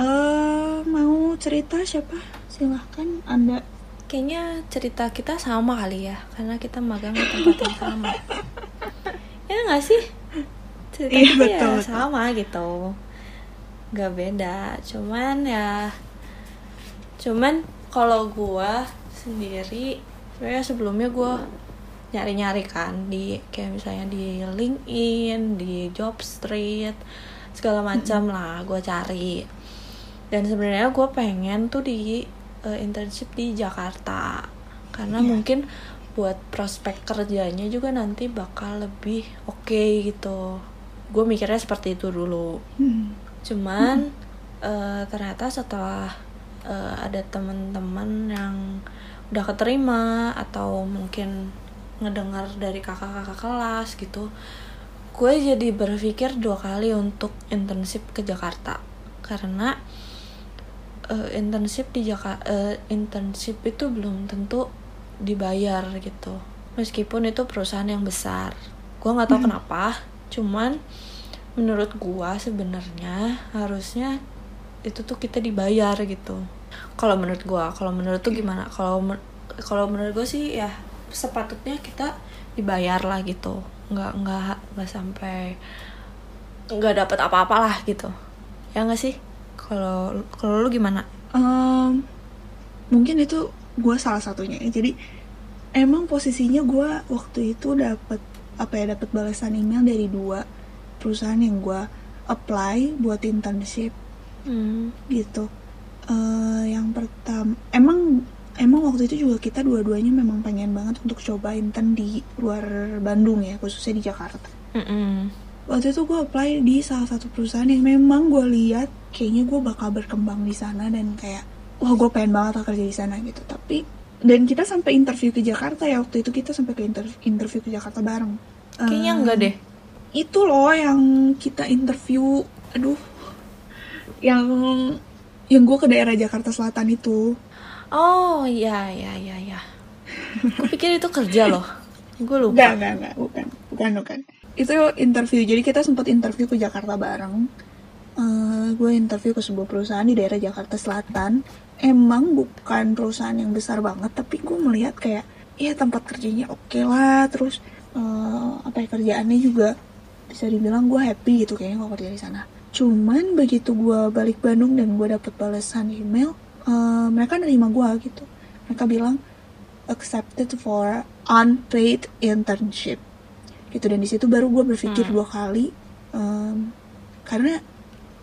Eh mau cerita siapa? Silahkan anda. Kayaknya cerita kita sama kali ya karena kita magang di tempat yang sama. Ya nggak sih? Cerita Iya, kita betul, ya betul. sama gitu nggak beda. Cuman ya cuman kalau gua sendiri sebenarnya sebelumnya gua nyari-nyari kan di kayak misalnya di LinkedIn di Jobstreet segala macam lah gua cari. Dan sebenarnya gue pengen tuh di eh, internship di Jakarta. Karena Iya. mungkin buat prospek kerjanya juga nanti bakal lebih oke gitu. Gue mikirnya seperti itu dulu. Hmm, cuman eh, ternyata setelah eh, ada teman-teman yang udah keterima atau mungkin ngedengar dari kakak-kakak kelas gitu gue jadi berpikir dua kali untuk internship ke Jakarta. Karena eh, internship di Jakarta internship itu belum tentu dibayar gitu. Meskipun itu perusahaan yang besar. Gue nggak tahu Hmm. kenapa cuman menurut gue sebenarnya harusnya itu tuh kita dibayar gitu. Kalau menurut gue kalau menurut tuh gimana? Kalau kalau menurut gue sih ya sepatutnya kita dibayar lah gitu. Nggak nggak nggak sampai nggak dapat apa-apa lah gitu. Ya nggak sih? Kalau kalau lu gimana? Em, mungkin itu gue salah satunya. Ya. jadi emang posisinya gue waktu itu dapat apa ya dapat balasan email dari dua perusahaan yang gue apply buat internship. Hmm. gitu. Eh, yang pertama emang emang waktu itu juga kita dua-duanya memang pengen banget untuk coba intern di luar Bandung ya khususnya di Jakarta. Mm-mm. waktu itu gue apply di salah satu perusahaan yang memang gue lihat kayaknya gue bakal berkembang di sana dan kayak wah gue pengen banget kerja di sana gitu. Tapi dan kita sampai interview ke Jakarta ya waktu itu kita sampai ke inter- interview ke Jakarta bareng. Kayaknya Eh, enggak deh itu loh yang kita interview aduh yang yang gue ke daerah Jakarta Selatan itu oh iya iya iya iya gue pikir itu kerja loh gue lupa Enggak, enggak, enggak, bukan, bukan, bukan. Itu interview, jadi kita sempat interview ke Jakarta bareng. Eh, gue interview ke sebuah perusahaan di daerah Jakarta Selatan. Emang bukan perusahaan yang besar banget, tapi gue melihat kayak, ya tempat kerjanya oke lah, terus eh, apa ya kerjaannya juga bisa dibilang gue happy gitu kayaknya kalau kerja di sana. Cuman begitu gue balik Bandung dan gue dapet balasan email, eh, mereka nerima gue gitu. Mereka bilang accepted for unpaid internship gitu dan di situ baru gue berpikir Hmm. dua kali em, karena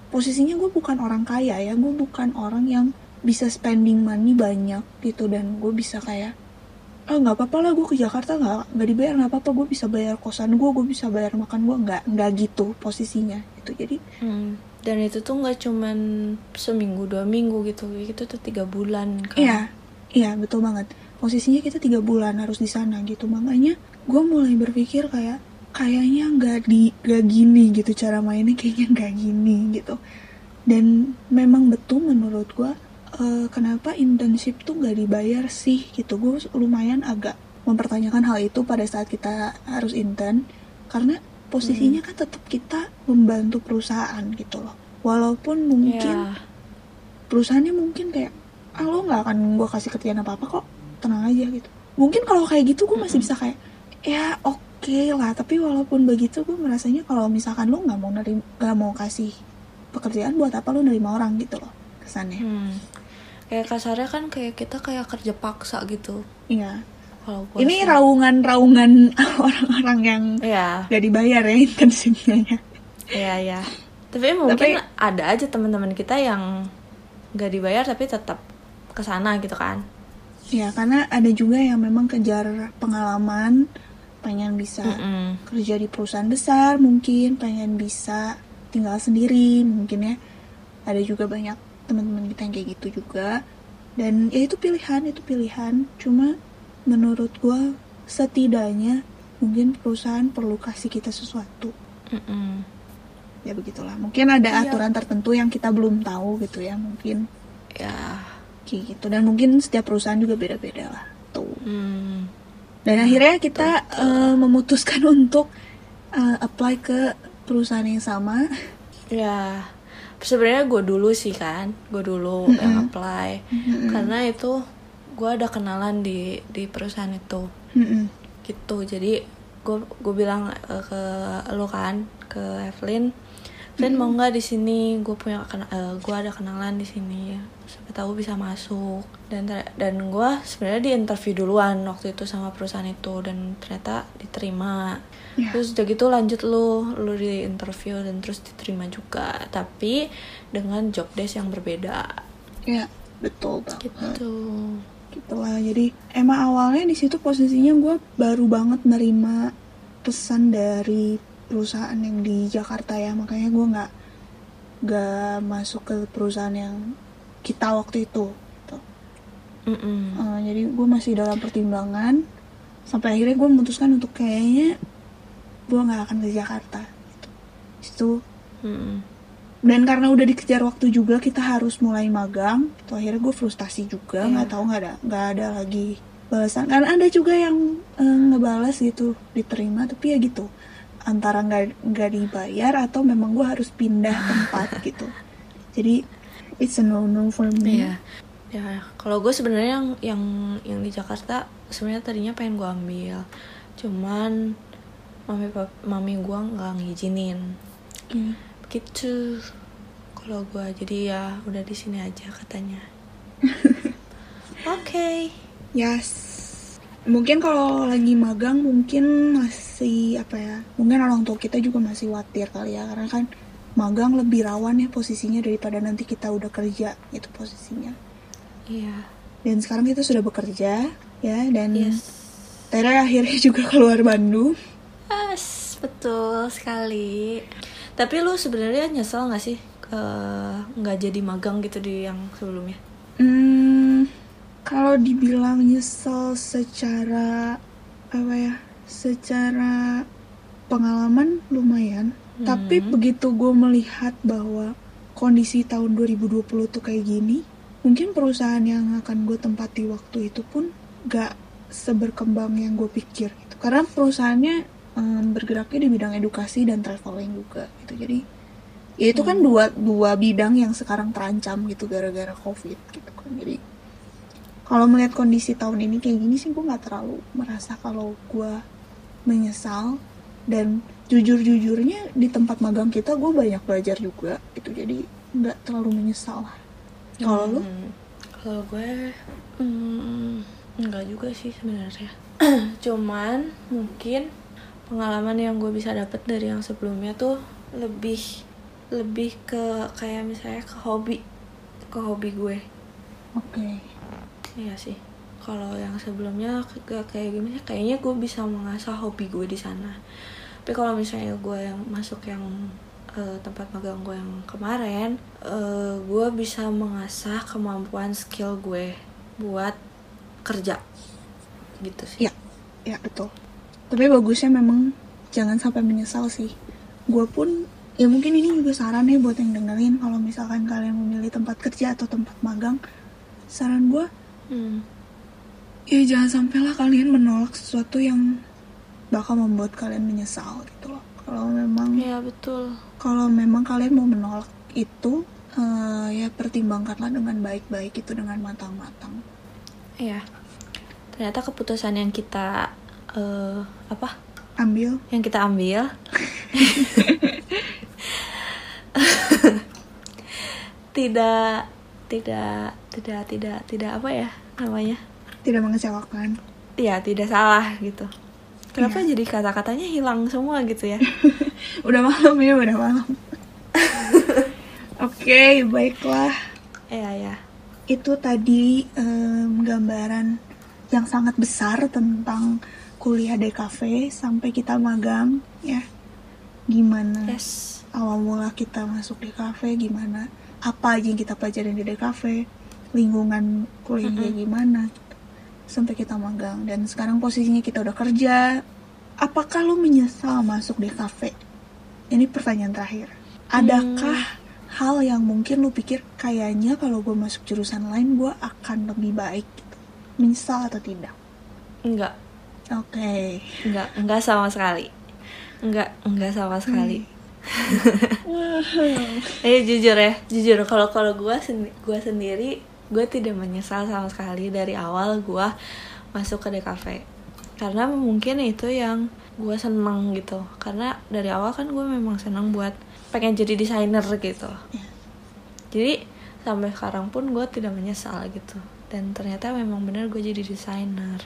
posisinya gue bukan orang kaya ya gue bukan orang yang bisa spending money banyak gitu dan gue bisa kayak ah nggak apa-apa lah gue ke Jakarta nggak nggak dibayar nggak apa-apa gue bisa bayar kosan gue gue bisa bayar makan gue nggak nggak gitu posisinya gitu jadi Hmm. dan itu tuh nggak cuman seminggu dua minggu gitu itu tuh tiga bulan kan Iya, iya betul banget. Posisinya kita tiga bulan harus di sana gitu, makanya gue mulai berpikir kayak kayaknya nggak di nggak gini gitu cara mainnya kayaknya nggak gini gitu. Dan memang betul menurut gue eh, kenapa internship tuh nggak dibayar sih gitu. Gue lumayan agak mempertanyakan hal itu pada saat kita harus intern karena posisinya kan tetap kita membantu perusahaan gitu loh. Walaupun mungkin ya perusahaannya mungkin kayak ah lo nggak akan gue kasih kerjaan apa apa kok tenang aja gitu mungkin kalau kayak gitu gue masih bisa kayak ya oke lah tapi walaupun begitu gue merasanya kalau misalkan lo nggak mau nerima nggak mau kasih pekerjaan buat apa lo nerima orang gitu loh kesannya Hmm. Kayak kasarnya kan kayak kita kayak kerja paksa gitu iya kalau ini raungan-raungan orang-orang yang Iya, gak dibayar ya internshipnya ya iya, iya. Tapi mungkin Tapi- ada aja teman-teman kita yang nggak dibayar tapi tetap ke sana gitu kan. ya karena ada juga yang memang kejar pengalaman pengen bisa Mm-mm. kerja di perusahaan besar mungkin pengen bisa tinggal sendiri mungkin ya ada juga banyak teman-teman kita yang kayak gitu juga dan ya itu pilihan itu pilihan cuma menurut gua setidaknya mungkin perusahaan perlu kasih kita sesuatu Mm-mm. ya begitulah mungkin ada Iya. aturan tertentu yang kita belum tahu gitu ya mungkin Ya. kayak gitu dan mungkin setiap perusahaan juga beda-beda lah tuh Hmm. Dan akhirnya kita eh, memutuskan untuk eh, apply ke perusahaan yang sama. Ya. Sebenarnya gue dulu sih kan, gue dulu Mm-mm. yang apply Mm-mm. karena itu gue ada kenalan di di perusahaan itu Mm-mm. gitu. Jadi gue gue bilang eh, ke lo kan ke Evelyn, Evelyn mau nggak di sini? Gue punya gue ada kenalan di sini. Siapa tahu bisa masuk. Dan ter- dan gue sebenarnya di interview duluan waktu itu sama perusahaan itu dan ternyata diterima. Ya. Terus udah gitu lanjut lu, lu di interview dan terus diterima juga, tapi dengan job desk yang berbeda. Ya, betul banget. Gitu. Gitulah. Jadi emang awalnya di situ posisinya gue baru banget nerima pesan dari perusahaan yang di Jakarta ya, makanya gue nggak gak masuk ke perusahaan yang kita waktu itu gitu. Mm-mm. Eh, jadi gue masih dalam pertimbangan sampai akhirnya gue memutuskan untuk kayaknya gue nggak akan ke Jakarta gitu. Itu Mm-mm. dan karena udah dikejar waktu juga kita harus mulai magang itu akhirnya gue frustasi juga nggak tahu nggak ada nggak ada lagi balasan karena ada juga yang eh, ngebalas gitu diterima tapi ya gitu antara nggak nggak dibayar atau memang gue harus pindah tempat gitu jadi it's a no no for me Iya. Ya, kalau gue sebenarnya yang yang yang di Jakarta sebenarnya tadinya pengen gue ambil. Cuman mami pap- mami gue nggak ngizinin. Oke. Gitu. Kalau gue jadi ya udah di sini aja katanya. Oke. Yes. Mungkin kalau lagi magang mungkin masih apa ya? Mungkin orang tua kita juga masih khawatir kali ya karena kan magang lebih rawan ya posisinya daripada nanti kita udah kerja itu posisinya. Iya. Dan sekarang kita sudah bekerja ya dan Yes. Tere akhirnya juga keluar Bandung. Yes, betul sekali. Tapi lu sebenarnya nyesel nggak sih eh, nggak jadi magang gitu di yang sebelumnya? Hmm, kalau dibilang nyesel secara apa ya? Secara pengalaman lumayan. Tapi Hmm. begitu gue melihat bahwa kondisi tahun 2020 tuh kayak gini, mungkin perusahaan yang akan gue tempati waktu itu pun gak seberkembang yang gue pikir gitu. Karena perusahaannya em, bergeraknya di bidang edukasi dan traveling juga gitu. Jadi ya itu kan dua dua bidang yang sekarang terancam gitu gara-gara covid gitu kan. Jadi kalau melihat kondisi tahun ini kayak gini sih gue nggak terlalu merasa kalau gue menyesal dan jujur-jujurnya di tempat magang kita gue banyak belajar juga gitu jadi nggak terlalu menyesal lah kalau lu Hmm, Kalau gue hmm, enggak juga sih sebenarnya. Cuman mungkin pengalaman yang gue bisa dapat dari yang sebelumnya tuh lebih lebih ke kayak misalnya ke hobi ke hobi gue. oke Iya sih. Kalau yang sebelumnya gak kayak gimana? Kayaknya gue bisa mengasah hobi gue di sana. Tapi kalau misalnya gue yang masuk yang eh, tempat magang gue yang kemarin, eh, gue bisa mengasah kemampuan skill gue buat kerja. Gitu sih. ya ya betul tapi bagusnya memang jangan sampai menyesal sih gue pun ya mungkin ini juga saran ya buat yang dengerin kalau misalkan kalian memilih tempat kerja atau tempat magang saran gue Hmm. ya jangan sampailah kalian menolak sesuatu yang bakal membuat kalian menyesal gitu loh kalau memang Iya betul. kalau memang kalian mau menolak itu eh, ya pertimbangkanlah dengan baik-baik itu dengan matang-matang Iya. Ternyata keputusan yang kita eh, apa? ambil. Yang kita ambil. Tidak tidak tidak tidak tidak apa ya namanya? Tidak mengecewakan. Ya tidak salah gitu. Kenapa Iya. jadi kata-katanya hilang semua gitu ya? Udah malam ya udah malam. Oke baiklah. Ya ya itu tadi em, gambaran yang sangat besar tentang kuliah DKV sampai kita magang ya. Gimana yes. awal mula kita masuk DKV gimana? Apa aja yang kita pelajarin di DKV lingkungan kuliahnya gimana? Gitu. sampai kita magang. Dan sekarang posisinya kita udah kerja. Apakah lo menyesal masuk DKV ini pertanyaan terakhir. Adakah hal yang mungkin lo pikir kayaknya kalau gue masuk jurusan lain gue akan lebih baik? Gitu. menyesal atau tidak? Enggak oke. Enggak enggak sama sekali. Enggak enggak sama sekali. Eh jujur ya jujur. Kalau kalau gue sendi gua sendiri gue tidak menyesal sama sekali dari awal gue masuk ke DKV karena mungkin itu yang gue seneng gitu. Karena dari awal kan gue memang seneng buat pengen jadi desainer gitu. Jadi sampai sekarang pun gue tidak menyesal gitu. Dan ternyata memang benar gue jadi desainer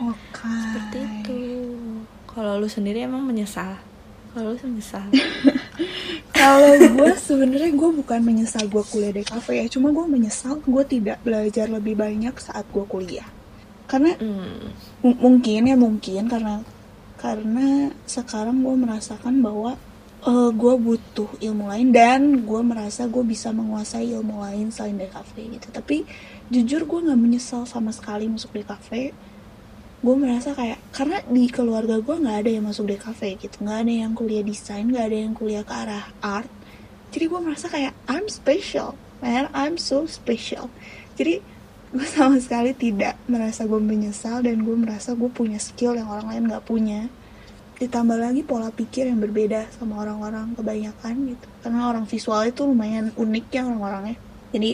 oke. Seperti itu. Kalau lu sendiri emang menyesal? Kalau lu menyesal? Kalau gue sebenarnya gue bukan menyesal gue kuliah di kafe ya, cuma gue menyesal gue tidak belajar lebih banyak saat gue kuliah. Karena hmm. m- mungkin ya mungkin. Karena karena sekarang gue merasakan bahwa uh, gue butuh ilmu lain dan gue merasa gue bisa menguasai ilmu lain selain DKV gitu. Tapi jujur gue nggak menyesal sama sekali masuk DKV gue merasa kayak karena di keluarga gue nggak ada yang masuk DKV gitu. Nggak ada yang kuliah desain nggak ada yang kuliah ke arah art. Jadi gue merasa kayak I'm special man. I'm so special. Jadi gue sama sekali tidak merasa gue menyesal dan gue merasa gue punya skill yang orang lain nggak punya. Ditambah lagi pola pikir yang berbeda sama orang-orang kebanyakan gitu. Karena orang visual itu lumayan unik ya orang-orangnya. Jadi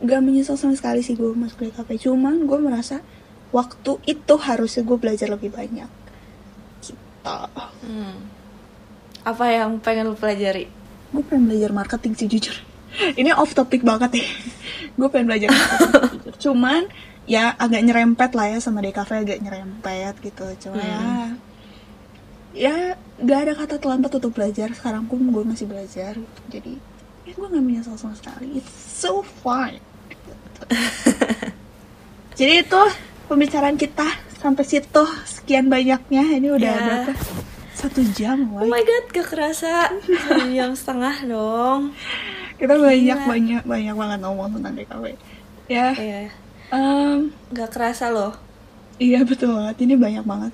gak menyesal sama sekali sih gue masuk DKV cuman gue merasa waktu itu harusnya gue belajar lebih banyak. Gitu. Hmm. apa yang pengen lu pelajari? Gue pengen belajar marketing sih jujur. Ini off topic banget ya. Gue pengen belajar marketing cuman ya agak nyerempet lah ya sama DKV agak nyerempet gitu. Cuma ya, hmm. ya ya gak ada kata terlambat untuk belajar. Sekarang pun gue masih belajar. Gitu. jadi ya gue gak menyesal sama sekali. It's so fun jadi itu pembicaraan kita sampai situ. Sekian banyaknya. Ini udah yeah. berapa? Satu jam woy. oh my god gak kerasa. Satu jam setengah dong. Kita banyak Gila. banyak banyak banget ngomong tentang DKW ya. Yeah. um, gak kerasa loh. iya betul banget. Ini banyak banget.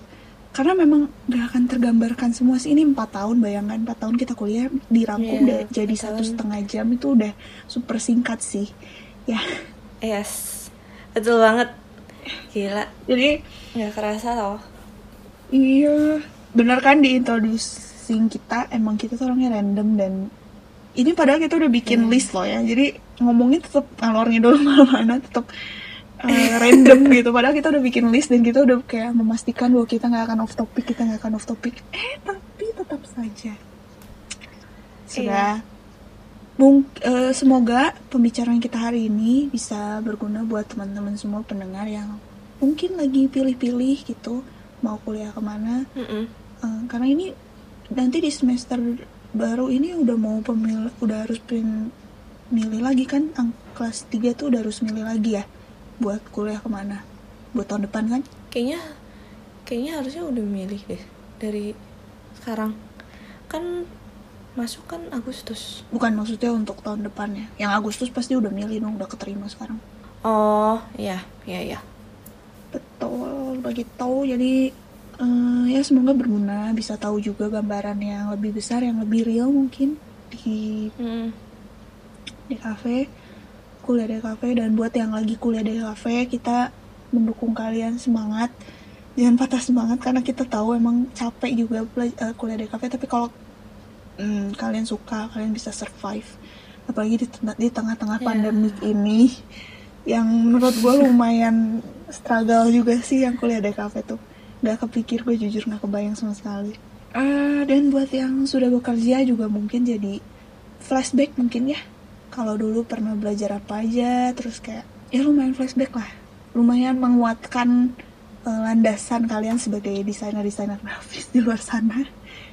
Karena memang gak akan tergambarkan semua sih. Ini empat tahun bayangkan empat tahun kita kuliah dirangkum yeah, deh jadi satu setengah jam. Itu udah super singkat sih. Ya. Yes. Betul banget Gila. Jadi nggak kerasa loh. Iya, benar kan di introducing kita emang kita tuh orangnya random dan ini padahal kita udah bikin hmm. list loh ya. Jadi ngomongnya tetap ngalornya dulu mana-mana tetap uh, eh, random gitu. Padahal kita udah bikin list dan kita udah kayak memastikan bahwa kita nggak akan off topic, kita nggak akan off topic. Eh tapi tetap saja sudah. Iya. Mung, uh, semoga pembicaraan kita hari ini bisa berguna buat teman-teman semua pendengar yang mungkin lagi pilih-pilih gitu mau kuliah ke mana. Mm -mm. Uh, karena ini nanti di semester baru ini udah mau pemil udah harus pin milih lagi kan ang kelas 3 tuh udah harus milih lagi ya buat kuliah ke mana buat tahun depan kan kayaknya kayaknya harusnya udah milih deh dari sekarang kan masuk kan Agustus. Bukan maksudnya untuk tahun depannya. Yang Agustus pasti udah milih dong udah keterima sekarang. Oh iya iya iya. Betul begitu jadi uh, ya semoga berguna. Bisa tahu juga gambaran yang lebih besar yang lebih real mungkin di hmm. di kafe kuliah di kafe. Dan buat yang lagi kuliah di kafe kita mendukung kalian semangat. Jangan patah semangat karena kita tahu emang capek juga uh, kuliah di kafe. Tapi kalau hmm, kalian suka kalian bisa survive. Apalagi di, di tengah-tengah yeah. pandemik ini yang menurut gue lumayan struggle juga sih yang kuliah di kafe tuh. Nggak kepikir gue jujur nggak kebayang sama sekali. Uh, dan buat yang sudah bekerja juga mungkin jadi flashback mungkin ya. Kalau dulu pernah belajar apa aja terus kayak ya lumayan flashback lah. Lumayan menguatkan uh, landasan kalian sebagai desainer-desainer grafis di luar sana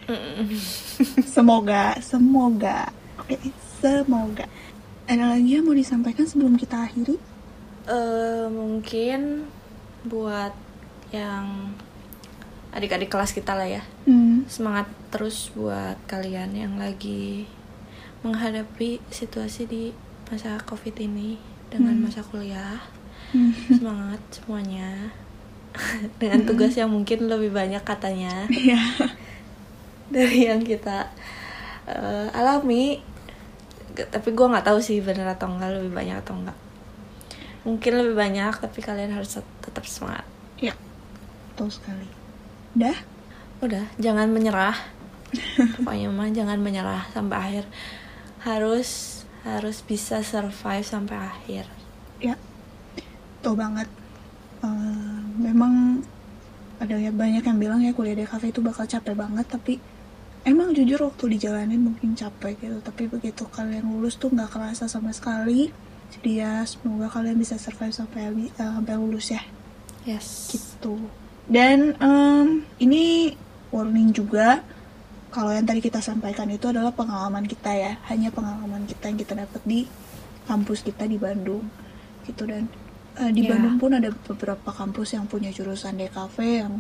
semoga, semoga. Oke, semoga. Ada lagi yang mau disampaikan sebelum kita akhiri? Uh, mungkin buat yang adik-adik kelas kita lah ya. Hmm. Semangat terus buat kalian yang lagi menghadapi situasi di masa covid ini dengan hmm. masa kuliah. Hmm. Semangat semuanya. dengan tugas yang mungkin lebih banyak katanya. Yeah dari yang kita uh, alami. Tapi gue nggak tahu sih bener atau enggak lebih banyak atau enggak mungkin lebih banyak tapi kalian harus tetap semangat. Ya betul sekali. Udah? Udah jangan menyerah. Pokoknya mah jangan menyerah sampai akhir. Harus harus bisa survive sampai akhir. Ya tuh banget. Uh, memang ada ya banyak yang bilang ya kuliah di kafe itu bakal capek banget tapi emang jujur waktu dijalanin mungkin capek gitu. Tapi begitu kalian lulus tuh nggak kerasa sama sekali. Jadi ya semoga kalian bisa survive sampai uh, sampai lulus ya. Yes. Gitu. Dan um, ini warning juga kalau yang tadi kita sampaikan itu adalah pengalaman kita ya. Hanya pengalaman kita yang kita dapat di kampus kita di Bandung. Gitu dan uh, di yeah. Bandung pun ada beberapa kampus yang punya jurusan DKV yang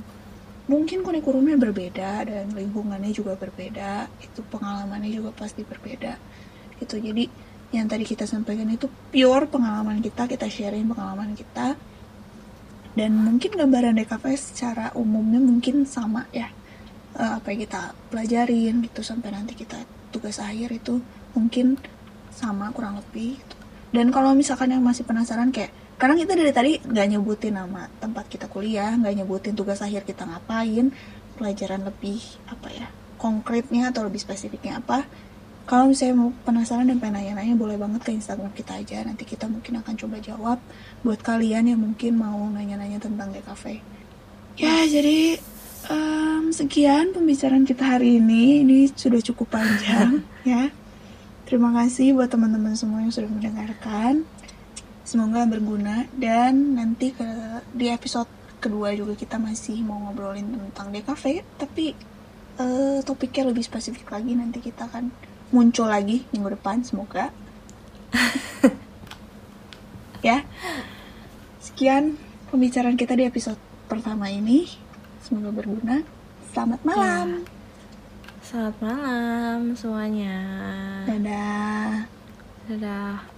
mungkin kurikulumnya berbeda dan lingkungannya juga berbeda itu pengalamannya juga pasti berbeda itu jadi yang tadi kita sampaikan itu pure pengalaman kita kita sharing pengalaman kita dan mungkin gambaran DKV secara umumnya mungkin sama ya uh, apa yang kita pelajarin gitu sampai nanti kita tugas akhir itu mungkin sama kurang lebih gitu. dan kalau misalkan yang masih penasaran kayak karena kita dari tadi nggak nyebutin nama tempat kita kuliah nggak nyebutin tugas akhir kita ngapain pelajaran lebih apa ya konkretnya atau lebih spesifiknya apa. Kalau misalnya mau penasaran dan pengen nanya-nanya boleh banget ke Instagram kita aja. Nanti kita mungkin akan coba jawab buat kalian yang mungkin mau nanya-nanya tentang DKV ya jadi um, sekian pembicaraan kita hari ini. Ini sudah cukup panjang ya. Terima kasih buat teman-teman semua yang sudah mendengarkan semoga berguna dan nanti ke di episode kedua juga kita masih mau ngobrolin tentang DKV tapi uh, topiknya lebih spesifik lagi nanti kita akan muncul lagi minggu depan semoga. Ya. Sekian pembicaraan kita di episode pertama ini. Semoga berguna. Selamat ya. malam. Ya. selamat malam semuanya. Dadah. Dadah